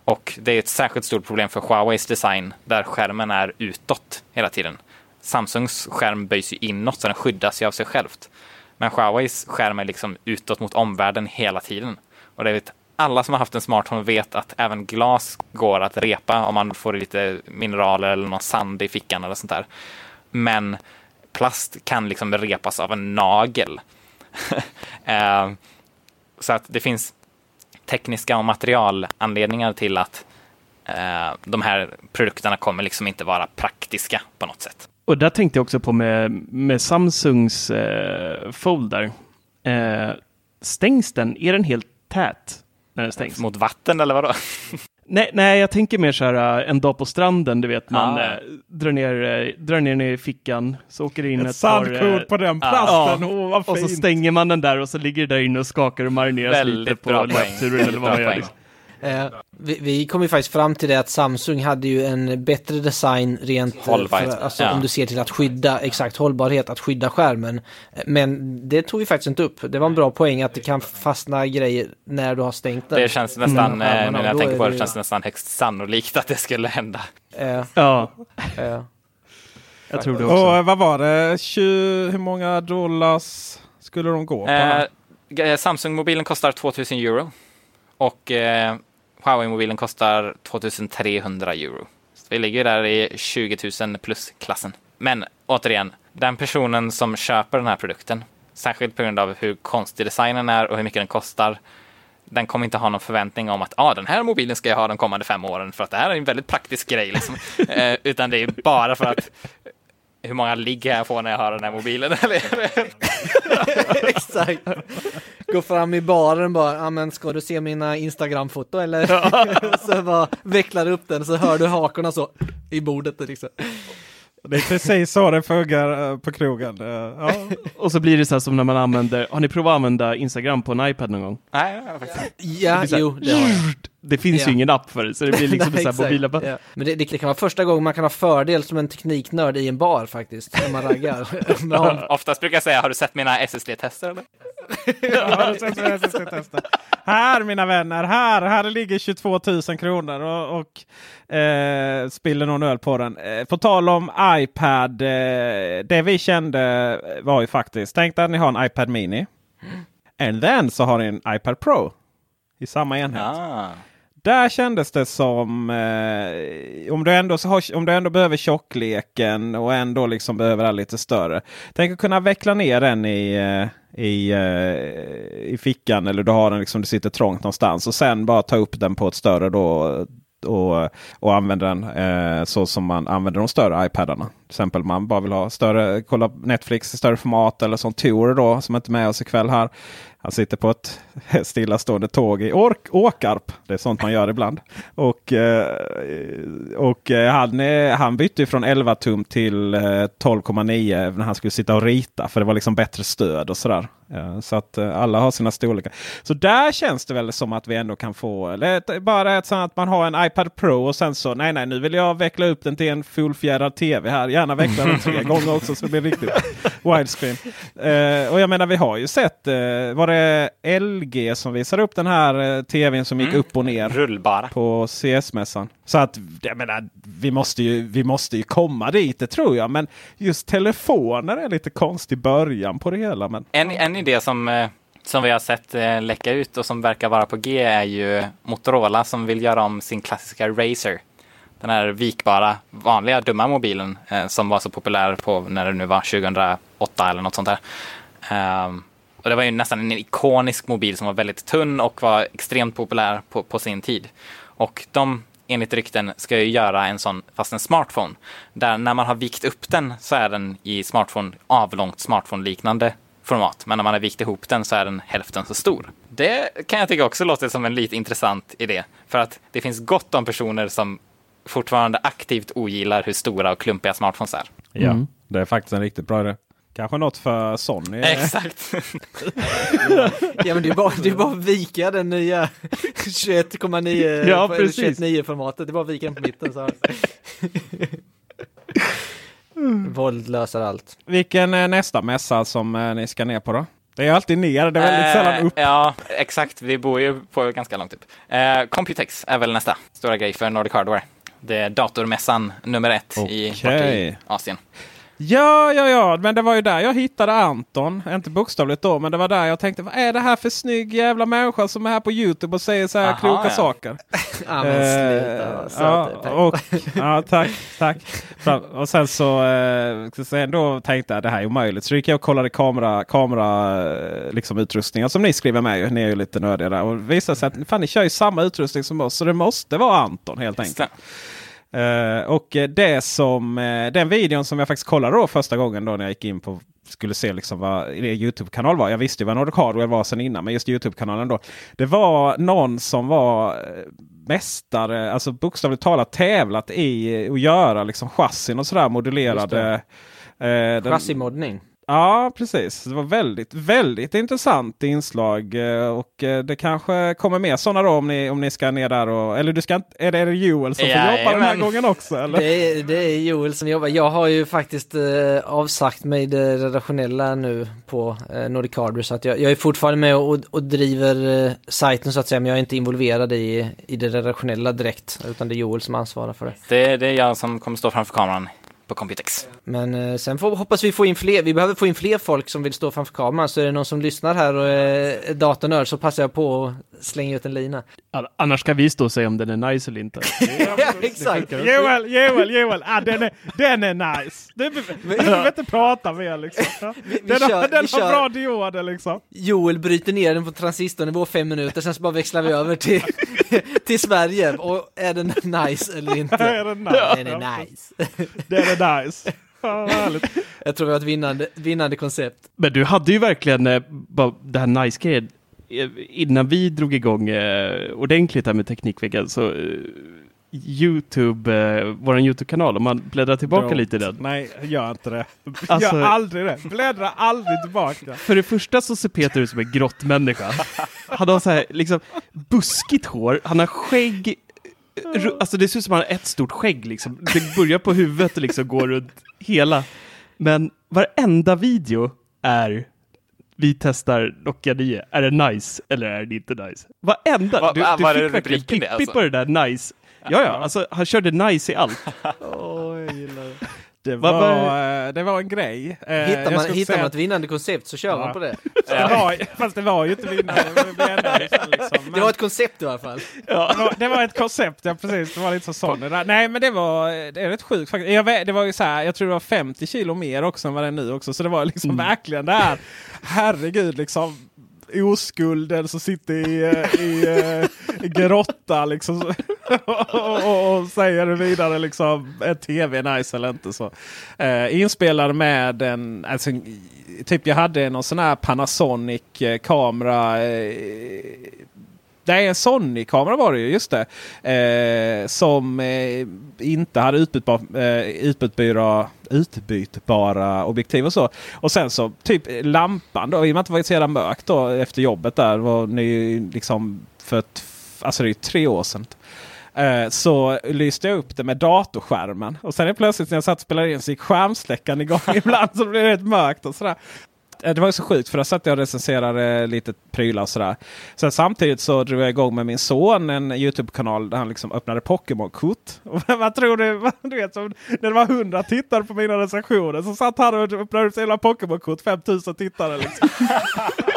Och det är ett särskilt stort problem för Huaweis design där skärmen är utåt hela tiden. Samsungs skärm böjs ju inåt så den skyddas ju av sig självt. Men Huaweis skärm är liksom utåt mot omvärlden hela tiden. Och det vet alla som har haft en smartphone vet att även glas går att repa om man får lite mineraler eller någon sand i fickan eller sånt där. Men plast kan liksom repas av en nagel. Eh, så att det finns tekniska och materialanledningar till att eh, de här produkterna kommer liksom inte vara praktiska på något sätt. Och där tänkte jag också på med, med Samsungs eh, folder. Eh, stängs den? Är den helt tät när den stängs? Mot vatten eller vadå? Nej, nej, jag tänker mer så här en dag på stranden, du vet, man Ah. eh, drar, ner, eh, drar ner den i fickan, så åker det in ett, Ett eh, på den plasten. Åh, vad och så stänger man den där och så ligger det där inne och skakar och marineras lite Väldigt på bra poäng. löpturen eller vad man gör. liksom. Eh, vi, vi kom ju faktiskt fram till det att Samsung hade ju en bättre design rent eh, Hållbarhet, för, alltså, ja. om du ser till att skydda, exakt hållbarhet, att skydda skärmen. Men det tog vi faktiskt inte upp. Det var en bra poäng att det kan fastna grejer när du har stängt den. Det känns nästan, Mm, eh, när jag tänker på det, det- känns nästan högst sannolikt att det skulle hända. Eh, Ja, eh. jag tror det också. Och vad var det? 20, hur många dollars skulle de gå på? Eh, Samsung-mobilen kostar 2000 euro och eh, Huawei-mobilen kostar 2300 euro. Så vi ligger där i 20 000 plus-klassen. Men återigen, den personen som köper den här produkten, särskilt på grund av hur konstig designen är och hur mycket den kostar, den kommer inte ha någon förväntning om att ah, den här mobilen ska jag ha de kommande fem åren för att det här är en väldigt praktisk grej. Liksom. eh, utan det är bara för att hur många ligg jag får när jag har den här mobilen. Eller? Exakt. Gå fram i baren bara, ja men ska du se mina Instagram-foto eller? så bara vecklar du upp den så hör du hakorna så i bordet liksom. Det är precis så det funkar eh, på krogen. Eh, Ja. Och så blir det så här som när man använder, har ni provat att använda Instagram på en iPad någon gång? Nej, jag har faktiskt inte. Ja, jo, det har jag. Det finns Ja. ju ingen app för det, så det blir liksom Nej, så här exakt. mobila... Ja. Men det, det kan vara första gången man kan ha fördel som en tekniknörd i en bar faktiskt, när man raggar. Ja, Oftast brukar jag säga, har du sett mina SSD-tester eller? Ja. Här mina vänner, här, här ligger 22 000 kronor och, och eh, spiller någon öl på den. Eh, på tal om iPad, eh, det vi kände var ju faktiskt, tänk att ni har en iPad Mini. And then så har ni en iPad Pro i samma enhet. Ah. Där kändes det som eh, om, du ändå, så har, om du ändå behöver tjockleken och ändå liksom behöver det lite större. Tänk att kunna veckla ner den i, eh, i, eh, i fickan eller du har den liksom, du sitter trångt någonstans och sen bara ta upp den på ett större då och, och använda den eh, så som man använder de större iPadarna. Till exempel man bara vill ha större, kolla Netflix i större format eller som Tor då som inte är med oss ikväll här. Han sitter på ett stillastående tåg i Ork Åkarp. Det är sånt man gör ibland. Och, eh, och eh, han, eh, han bytte från 11 tum till 12,9 när han skulle sitta och rita. För det var liksom bättre stöd och sådär. Eh, Så att eh, alla har sina storlekar. Så där känns det väl som att vi ändå kan få eller bara ett sånt att man har en iPad Pro och sen så nej nej nu vill jag veckla upp den till en fullfjädrad TV här. Gärna veckla den tre gånger också så det blir riktigt widescreen. Eh, och jag menar vi har ju sett, eh, var det LG som visade upp den här eh, TVn som gick Mm. upp och ner Rullbara. på CS-mässan. Så att jag menar, vi måste, ju, vi måste ju komma dit, det tror jag. Men just telefoner är lite konstig början på det hela. Men En, en idé som, eh, som vi har sett eh, läcka ut och som verkar vara på G är ju Motorola som vill göra om sin klassiska Razer. Den här vikbara, vanliga, dumma mobilen eh, som var så populär på när det nu var 2008 eller något sånt där. Ehm, och det var ju nästan en ikonisk mobil som var väldigt tunn och var extremt populär på, på sin tid. Och de, enligt rykten, ska ju göra en sån, fast en smartphone. Där när man har vikt upp den så är den i smartphone, avlångt smartphone-liknande format. Men när man har vikt ihop den så är den hälften så stor. Det kan jag tycka också låter som en lite intressant idé. För att det finns gott om personer som fortfarande aktivt ogillar hur stora och klumpiga smartphones är. ja, det är faktiskt en riktigt bra idé. Kanske något för Sony. Exakt. ja men det är bara, det är bara att vika den nya 21,9 Ja, eller precis. 21,9 formatet. Det är bara att vika den på mitten så. Våld löser allt. Vilken är nästa mässa som eh, ni ska ner på då? Det är alltid ner, det är väldigt sällan upp. Eh, Ja, exakt. Vi bor ju på ganska långt upp. Eh, Computex är väl nästa stora grej för Nordic Hardware. Det är datormässan nummer ett i, Okej. bort i Asien. Ja, ja, ja, men det var ju där jag hittade Anton. Inte bokstavligt då, men det var där jag tänkte vad är det här för snygg jävla människa som är här på Youtube och säger så här Aha, kloka ja. saker. Ja, men sluta. Så ja, och, ja, tack, tack. Och sen så, eh, sen då tänkte jag det här är omöjligt. Så gick jag och kollade kamera, kamera eh, liksom utrustningar som ni skriver med. ju. Ni är ju lite nördiga där. Och det visade sig att fan, ni kör ju samma utrustning som oss. Så det måste vara Anton helt enkelt. Eh, och det som, eh, den videon som jag faktiskt kollade då första gången då när jag gick in på skulle se liksom vad er Youtube-kanal var. Jag visste ju vad Nordic Hardware var sedan innan, men just Youtube-kanalen då. Det var någon som var eh, mästare, alltså bokstavligt talat tävlat i att göra liksom chassin och sådär modellerade. eh, Chassimodning. Ja, precis. Det var väldigt, väldigt intressant inslag. eh, Och eh, det kanske kommer mer sådana då om ni, om ni ska ner där och... Eller du ska inte, är det, är det Joel som får jobba den här gången också? Eller? Det är, det är Joel som jobbar. Jag har ju faktiskt eh, avsagt mig det redaktionella nu på eh, Nordic Hardware så att jag, jag är fortfarande med och, och driver eh, sajten så att säga men jag är inte involverad i, i det redaktionella direkt utan det är Joel som ansvarar för det. Det, det är jag som kommer stå framför kameran på Computex. Men eh, sen får, hoppas vi få in fler, vi behöver få in fler folk som vill stå framför kameran så är det någon som lyssnar här och är datornörd så passar jag på att slänga ut en lina. Annars kan vi stå och säga om den är nice eller inte. ja, exakt! Joel, Joel, Joel! Ah, den, är, den är nice! Du be- du behöver inte prata mer liksom. Ja. vi Den, kör- har, den vi har kör. bra dioder liksom. Joel bryter ner den på transistornivå fem minuter, sen så bara växlar vi över till, till Sverige. Och är den nice eller inte? Är den nice? Den är nice. Den är nice. Vad härligt. Jag tror vi har ett vinnande, vinnande koncept. Men du hade ju verkligen eh, bara det här nice-grejen. Eh, Innan vi drog igång eh, ordentligt här med Teknikveckan så eh, Youtube, eh, vår Youtube-kanal, om man bläddrar tillbaka Don't. lite i den. Nej, gör inte det. Alltså- gör aldrig det. Bläddra aldrig tillbaka. För det första så ser Peter ut som en grottmänniska. Han har så här liksom buskigt hår, han har skägg, alltså det ser ut som att han har ett stort skägg liksom. Det börjar på huvudet och liksom går runt hela. Men varenda video är vi testar Nokia 9. Är det nice eller är det inte nice? Varenda! Va- du, va- du var fick verkligen pippigt alltså? på det där nice. Ja, ja, alltså han körde nice i allt. Det Vad- var, eh, det var en grej. Eh, Hittar man, hittar man ett vinnande koncept så kör Ja. man på det. Det var, fast det var ju inte. Det, ändå sen liksom. Det var ett koncept i alla fall. det, var, det var ett koncept, ja precis. Det var lite så Sony. Nej men det var, det är rätt sjukt faktiskt. Jag, det var ju så här, jag tror det var 50 kilo mer också än vad det är nu också. Så det var liksom verkligen det här, herregud liksom. Oskulden som sitter i, eh, i, eh, i grotta liksom. och, och, och säger vidare liksom. Är tv nice eller inte? så. Eh, inspelad med en, alltså, typ jag hade någon sån här Panasonic eh, kamera. Eh, Nej, en Sony-kamera var det ju, just det. Eh, som eh, inte hade utbytbar, eh, utbytbara, utbytbara objektiv och så. Och sen så typ lampan då, i och med att det var så jävla mörkt då efter jobbet där. Var ni liksom för alltså det är ju tre år sedan. Eh, så lyste jag upp det med datorskärmen. Och sen är plötsligt när jag satt och spelade in så gick skärmsläckaren igång ibland. Så det blev rätt mörkt och sådär. Eh, det var så sjukt för där satt jag och recenserade lite prylar och sådär. Sen samtidigt så drog jag igång med min son en Youtube-kanal där han liksom öppnade Pokémon-kort. Vad tror du? Du vet, som, när det var 100 tittare på mina recensioner så satt han och öppnade upp sina Pokémon-kort. 5000 tittare liksom.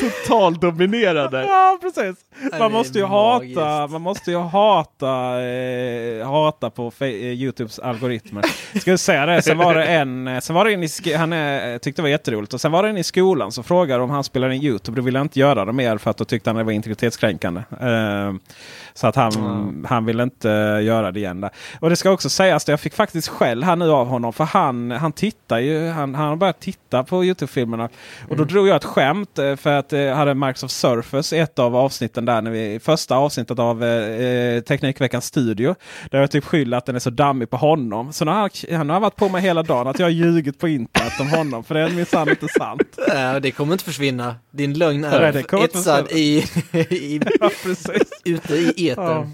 Total dominerade. Ja, precis. Man måste ju hata, man måste ju hata, eh, hata på fe- eh, Youtubes algoritmer. Ska jag säga det? Sen var det en, eh, sen var det en i sk- han eh, tyckte det var jätteroligt. Och sen var det en i skolan som frågade om han spelade in Youtube. Då ville han inte göra det mer för att då tyckte han det var integritetskränkande. Eh, så att han, han ville inte eh, göra det igen. Där. Och det ska också sägas att jag fick faktiskt skäll här nu av honom. För han, han tittar ju, han, han har börjat titta på Youtube-filmerna. Och då drog jag ett skämt eh, för att jag hade Microsoft Surface i ett av avsnitten där. När vi, första avsnittet av eh, Teknikveckans studio. Där jag typ skyller att den är så dammig på honom. Så nu har han, han har varit på mig hela dagen att jag har ljugit på internet om honom. För det är minsann inte sant. Ja, det kommer inte försvinna. Din lögn är etsad i, i, Ja, ute i etern.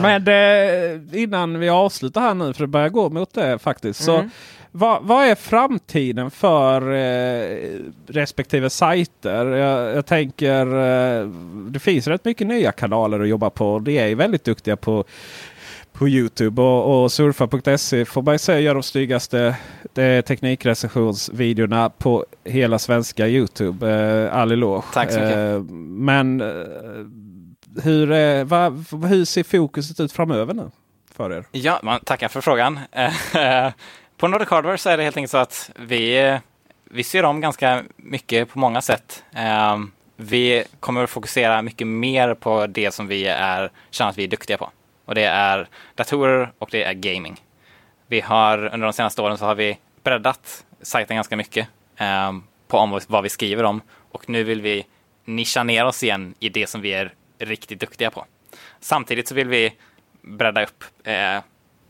Men eh, innan vi avslutar här nu, för det börjar gå mot det faktiskt. Så Mm. vad, vad är framtiden för eh, respektive sajter? Jag, jag tänker, eh, det finns rätt mycket nya kanaler att jobba på. De är ju väldigt duktiga på på Youtube. Och, och surfa.se får man säga gör de snyggaste eh, teknikrecensionsvideorna på hela svenska Youtube. Eh, all eloge. Tack så mycket. Eh, men eh, hur, eh, va, hur ser fokuset ut framöver nu för er? Ja, man tackar för frågan. På Nordic Hardware så är det helt enkelt så att vi, eh, vi ser om ganska mycket på många sätt. Eh, vi kommer att fokusera mycket mer på det som vi är, känner att vi är duktiga på. Och det är datorer och det är gaming. Vi har under de senaste åren så har vi breddat sajten ganska mycket eh, på om vad vi skriver om. Och nu vill vi nischa ner oss igen i det som vi är riktigt duktiga på. Samtidigt så vill vi bredda upp eh,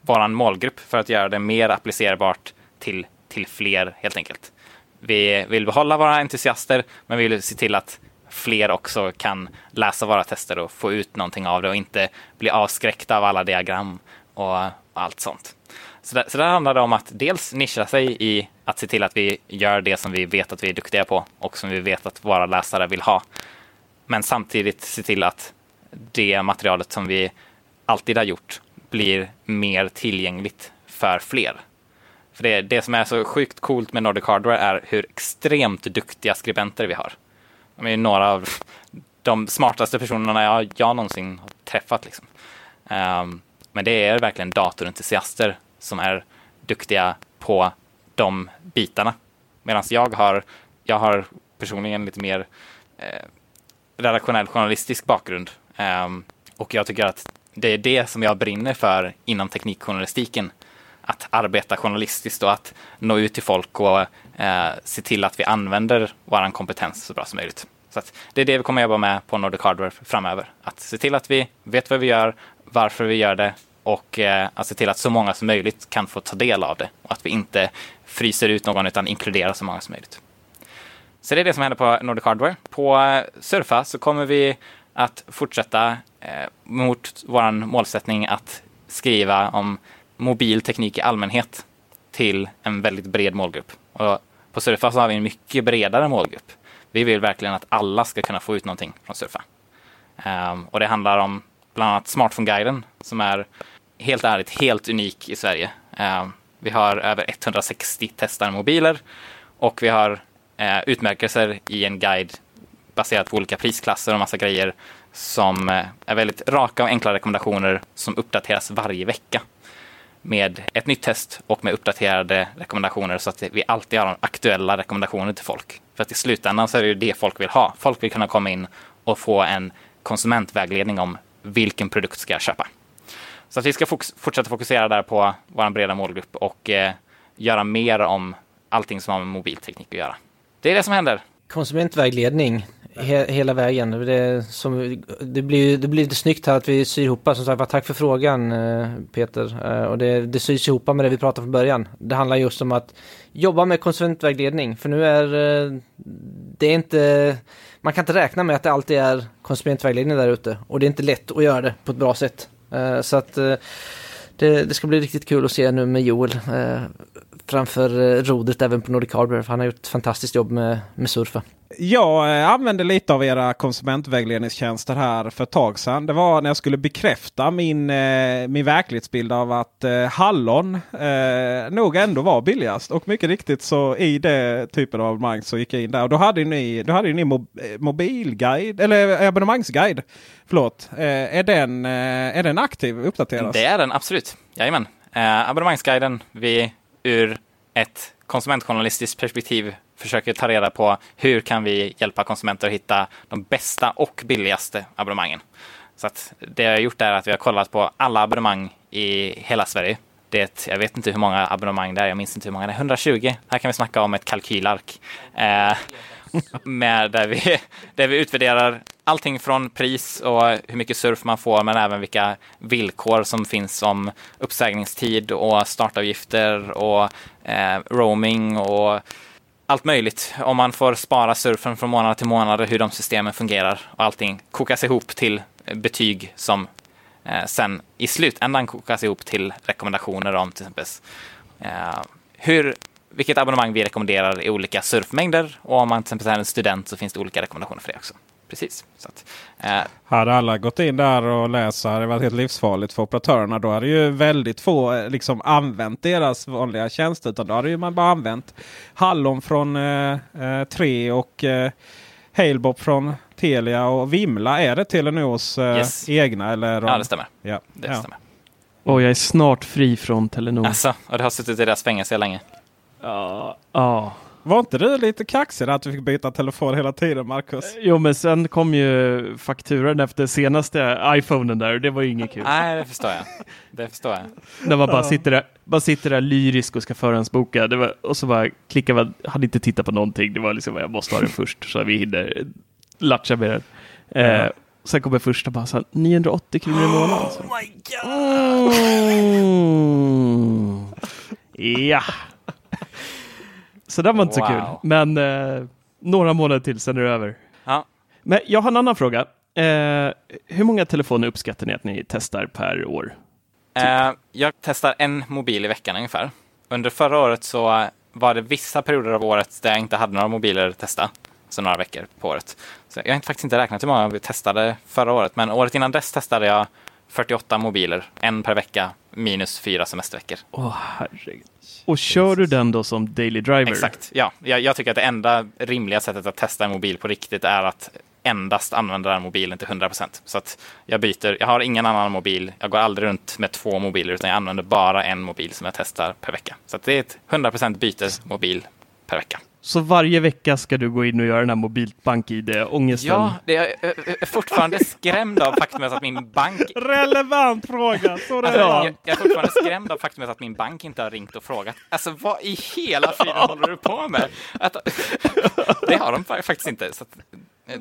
våran målgrupp för att göra det mer applicerbart till, till fler helt enkelt. Vi vill behålla våra entusiaster, men vi vill se till att fler också kan läsa våra tester och få ut någonting av det och inte bli avskräckta av alla diagram och allt sånt. Så, där, så där handlar det om att dels nischa sig i att se till att vi gör det som vi vet att vi är duktiga på och som vi vet att våra läsare vill ha. Men samtidigt se till att det materialet som vi alltid har gjort blir mer tillgängligt för fler. För det, det som är så sjukt coolt med Nordic Hardware är hur extremt duktiga skribenter vi har. De är några av de smartaste personerna jag, jag någonsin har träffat. Liksom. Um, men det är verkligen datorentusiaster som är duktiga på de bitarna. Medan jag har, jag har personligen lite mer eh, redaktionell journalistisk bakgrund. Um, och jag tycker att det är det som jag brinner för inom teknikjournalistiken. Att arbeta journalistiskt och att nå ut till folk och eh, se till att vi använder vår kompetens så bra som möjligt. Så det är det vi kommer jobba med på Nordic Hardware framöver. Att se till att vi vet vad vi gör, varför vi gör det och eh, att se till att så många som möjligt kan få ta del av det och att vi inte fryser ut någon utan inkluderar så många som möjligt. Så det är det som händer på Nordic Hardware. På eh, Surfa så kommer vi att fortsätta eh, mot vår målsättning att skriva om mobil teknik i allmänhet till en väldigt bred målgrupp. Och på Surfa så har vi en mycket bredare målgrupp. Vi vill verkligen att alla ska kunna få ut någonting från Surfa. Um, och det handlar om bland annat Smartphone-guiden som är helt ärligt helt unik i Sverige. Um, vi har över 160 testade mobiler och vi har eh, utmärkelser i en guide baserat på olika prisklasser och massa grejer som eh, är väldigt raka och enkla rekommendationer som uppdateras varje vecka med ett nytt test och med uppdaterade rekommendationer så att vi alltid har aktuella rekommendationer till folk. För att i slutändan så är det ju det folk vill ha. Folk vill kunna komma in och få en konsumentvägledning om vilken produkt ska jag köpa. Så att vi ska fokus fortsätta fokusera där på vår breda målgrupp och eh, göra mer om allting som har med mobilteknik att göra. Det är det som händer. Konsumentvägledning he hela vägen. Det, som, det, blir, det blir lite snyggt här att vi syr ihop. Som sagt tack för frågan eh, Peter. Eh, och det, det syrs ihop med det vi pratade från början. Det handlar just om att jobba med konsumentvägledning. För nu är eh, det är inte, man kan inte räkna med att det alltid är konsumentvägledning där ute. Och det är inte lätt att göra det på ett bra sätt. Så att det, det ska bli riktigt kul att se nu med Joel framför rodret även på Nordic Hardware. För han har gjort ett fantastiskt jobb med, med Surfa. Jag eh, använde lite av era konsumentvägledningstjänster här för ett tag sedan. Det var när jag skulle bekräfta min, eh, min verklighetsbild av att eh, hallon eh, nog ändå var billigast. Och mycket riktigt så i det typen av abonnemang så gick jag in där. Och då hade ni, då hade ni mob mobilguide eller abonnemangsguide. Förlåt. Eh, är, den, eh, är den aktiv? Uppdateras? Det är den absolut. Jajamän. Eh, abonnemangsguiden vi ur ett konsumentjournalistiskt perspektiv försöker ta reda på hur kan vi hjälpa konsumenter att hitta de bästa och billigaste abonnemangen. Så att det jag har gjort är att vi har kollat på alla abonnemang i hela Sverige. Det, jag vet inte hur många abonnemang det är, jag minns inte hur många det är, 120. Här kan vi snacka om ett kalkylark. Eh, med där, vi, där vi utvärderar allting från pris och hur mycket surf man får, men även vilka villkor som finns om uppsägningstid och startavgifter och eh, roaming och allt möjligt. Om man får spara surfen från månad till månad hur de systemen fungerar och allting kokas ihop till betyg som eh, sen i slutändan kokas ihop till rekommendationer om till exempel eh, hur, vilket abonnemang vi rekommenderar i olika surfmängder och om man till exempel är en student så finns det olika rekommendationer för det också precis. Så att, eh, Hade alla gått in där och läst så hade det varit helt livsfarligt för operatörerna. Då hade ju väldigt få eh, liksom använt deras vanliga tjänster. Utan då hade ju man bara använt Hallon från eh, eh, Tre och eh, Halebop från Telia och Vimla. Är det Telenors eh, Yes. egna? Eller, ja, det stämmer. Ja. Det ja. stämmer. Och jag är snart fri från Telenor. Alltså, och det har suttit i deras fängelse länge. Ja. ja. Var inte du lite kaxig att du fick byta telefon hela tiden Marcus? Jo, men sen kom ju fakturan efter senaste iPhonen där och det var ju inget kul. Nej, det förstår jag. Det förstår jag. När man bara sitter där, bara sitter där lyrisk och ska förhandsboka. Det var, och så bara klickar man, hade inte tittat på någonting. Det var liksom, jag måste ha den först så att vi hinner latcha med den. Eh, sen kommer första bara så här, 980 kronor i månaden. Så. Mm. Ja. Så det var inte så Wow. kul. Men eh, några månader till, sen är det över. Ja. Men jag har en annan fråga. Eh, hur många telefoner uppskattar ni att ni testar per år? Eh, jag testar en mobil i veckan ungefär. Under förra året så var det vissa perioder av året där jag inte hade några mobiler att testa. Så några veckor på året. Så jag har faktiskt inte räknat hur många vi testade förra året. Men året innan dess testade jag 48 mobiler. En per vecka minus fyra semesterveckor. Åh, herregud. Och kör du den då som daily driver? Exakt, ja. Jag, jag tycker att det enda rimliga sättet att testa en mobil på riktigt är att endast använda den mobilen till 100%. Så att jag byter, jag har ingen annan mobil, jag går aldrig runt med två mobiler utan jag använder bara en mobil som jag testar per vecka. Så att det är ett 100% byte mobil per vecka. Så varje vecka ska du gå in och göra den här mobilt bank-id-ångesten? Ja, det är, jag är fortfarande skrämd av faktumet att min bank Relevant fråga! Så Alltså, relevant. jag, jag är fortfarande skrämd av faktumet att min bank inte har ringt och frågat. Alltså vad i hela friden håller du på med? Att, det har de fa- faktiskt inte. Så att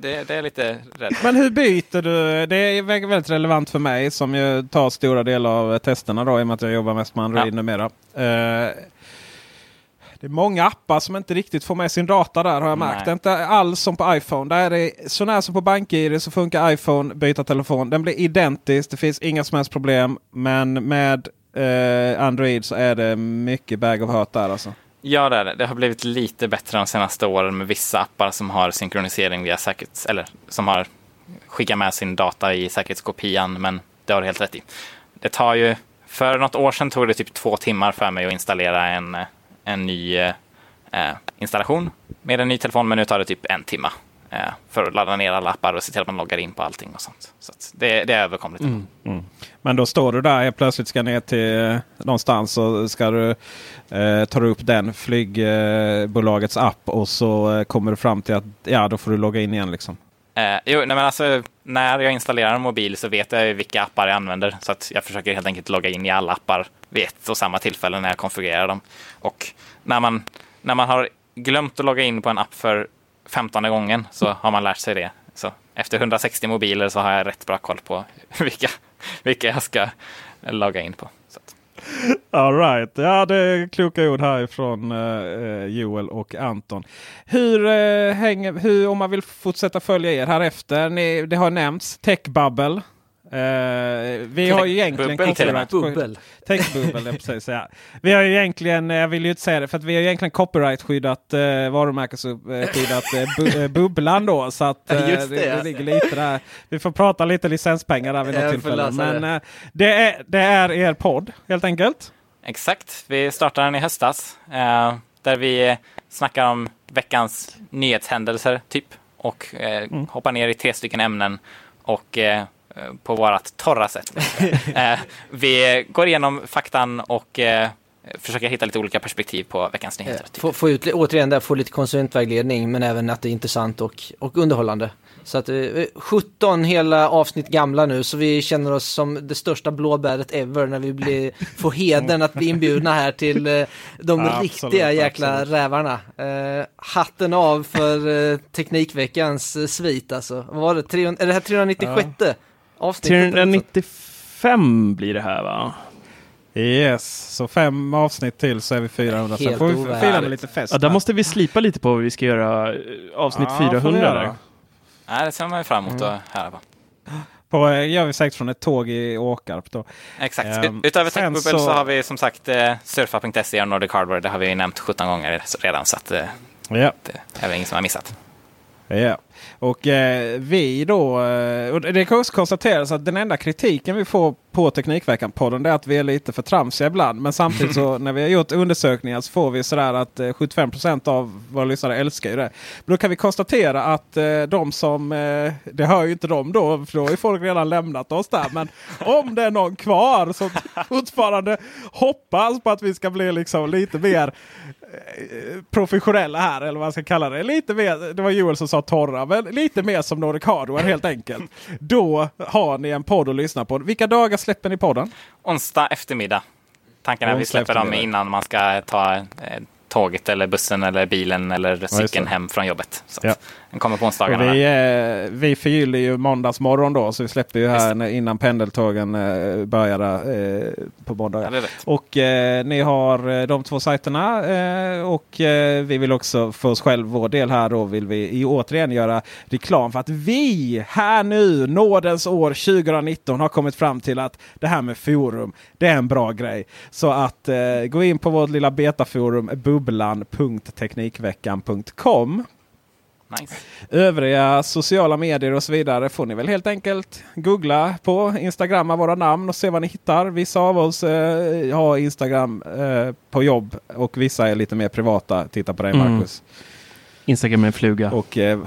det, det är lite rädd. Men hur byter du? Det är vä- väldigt relevant för mig som ju tar stora delar av testerna då i och med att jag jobbar mest med Android Ja. numera. Eh, det är många appar som inte riktigt får med sin data där har jag märkt. Nej. Det är inte alls som på iPhone. Där är det så när som på BankID så funkar iPhone byta telefon. Den blir identisk. Det finns inga som helst problem. Men med eh, Android så är det mycket bag of hurt där alltså. Ja, det är det. Det har blivit lite bättre de senaste åren med vissa appar som har synkronisering via säkerhets... Eller som har skickat med sin data i säkerhetskopian, men det har du helt rätt i. Det tar ju... För något år sedan tog det typ två timmar för mig att installera en, eh, en ny eh, eh, installation med en ny telefon, men nu tar det typ en timme eh, för att ladda ner alla appar och se till att man loggar in på allting och sånt. Så att det, det är överkomligt. Mm. Men då står du där helt plötsligt ska ner till eh, någonstans och ska du eh, ta upp den flygbolagets app och så eh, kommer du fram till att ja, då får du logga in igen liksom. Eh, jo, nej men alltså, när jag installerar en mobil så vet jag ju vilka appar jag använder. Så att jag försöker helt enkelt logga in i alla appar vid ett och samma tillfälle när jag konfigurerar dem. Och när man, när man har glömt att logga in på en app för 15 gången så har man lärt sig det. Så efter 160 mobiler så har jag rätt bra koll på vilka, vilka jag ska logga in på. All right. Ja, det är kloka ord härifrån eh, eh, Joel och Anton. Hur, eh, hänger, hur, om man vill fortsätta följa er här efter. Ni, det har nämnts Techbubble. Eh, vi har ju egentligen Bubbel copyright- Bubbel. Ja, precis. Ja. Vi har ju egentligen, eh, jag vill ju inte säga det, för att vi har ju egentligen copyright-skyddat eh, varumärkesskyddat eh, bu, Bubblan då. Så att Just det, det, det ligger lite där. Vi får prata lite licenspengar där vid något tillfälle. Men det. det, är, det är er podd helt enkelt. Exakt, vi startar den i höstas där vi snackar om veckans nyhetshändelser typ och eh, hoppar ner i tre stycken ämnen och på vårat torra sätt. eh, vi går igenom faktan och eh, försöker hitta lite olika perspektiv på veckans nyheter. Typ. Få, få ut, återigen där, få lite konsumentvägledning men även att det är intressant och, och underhållande. Så att eh, 17 hela avsnitt gamla nu så vi känner oss som det största blåbäret ever när vi blir, får hedern att bli inbjudna här till eh, de Absolut, riktiga jäkla absolut. rävarna. Eh, hatten av för eh, Teknikveckans eh, svit alltså. Vad var det? 300, är det här 396 avsnittet? 395 blir det här va? Yes, så fem avsnitt till så är vi 400. Sen Helt får vi fira med lite fest. Ja, där måste vi slipa lite på vad vi ska göra eh, avsnitt Ja, får vi 400 göra. där. Nej, det ser man ju fram emot att höra på. På, eh, gör vi säkert från ett tåg i Åkarp då. Exakt. Ehm, Utöver sen Techbubble så... så- har vi som sagt eh, surfa.se och Nordic Hardware. Det har vi nämnt 17 gånger redan så att eh, Ja. det är väl ingen som har missat. Ja, och eh, vi då, eh, och det kan också konstateras att den enda kritiken vi får på Teknikveckan-podden är att vi är lite för tramsiga ibland. Men samtidigt så när vi har gjort undersökningar så får vi sådär att eh, 75% av våra lyssnare älskar ju det. Men då kan vi konstatera att eh, de som, eh, det hör ju inte de då, för då har ju folk redan lämnat oss där. Men om det är någon kvar som fortfarande hoppas på att vi ska bli liksom lite mer professionella här eller vad man ska kalla det. Lite mer, det var Joel som sa torra, men lite mer som Nordic Hardware helt enkelt. Då har ni en podd att lyssna på. Vilka dagar släpper ni podden? Onsdag eftermiddag. Tanken är att vi släpper dem innan man ska ta eh, tåget eller bussen eller bilen eller cykeln det. hem från jobbet. Så Ja. Den kommer på Och onsdagarna. vi, eh, vi förgyller ju måndagsmorgon då, så vi släpper ju här innan pendeltågen eh, börjar eh, på måndagar. Ja. Och eh, ni har eh, de två sajterna eh, och eh, vi vill också för oss själv, vår del här då, vill vi i, återigen göra reklam för att vi här nu, nådens år 2019, har kommit fram till att det här med forum, det är en bra grej. Så att gå in på vårt lilla betaforum bubblan.teknikveckan.com Nice. Övriga sociala medier och så vidare får ni väl helt enkelt googla på. Instagramma våra namn och se vad ni hittar. Vissa av oss eh, har Instagram eh, på jobb och vissa är lite mer privata. Titta på dig Mm. Marcus. Instagram är en fluga. Och eh,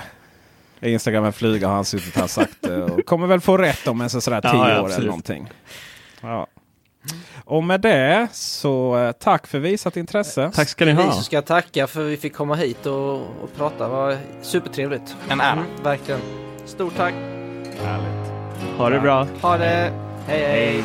Instagram är flyga har han suttit här sagt. eh, Och kommer väl få rätt om en så sådär Ja, tio ja, år eller någonting. Ja. Och med det så eh, tack för visat intresse. Tack ska ni Vi ha. som ska tacka för att vi fick komma hit och, och prata. Det var supertrevligt. En ära. Mm, verkligen. Stort tack. Ha det bra. Ha det. hej. hej.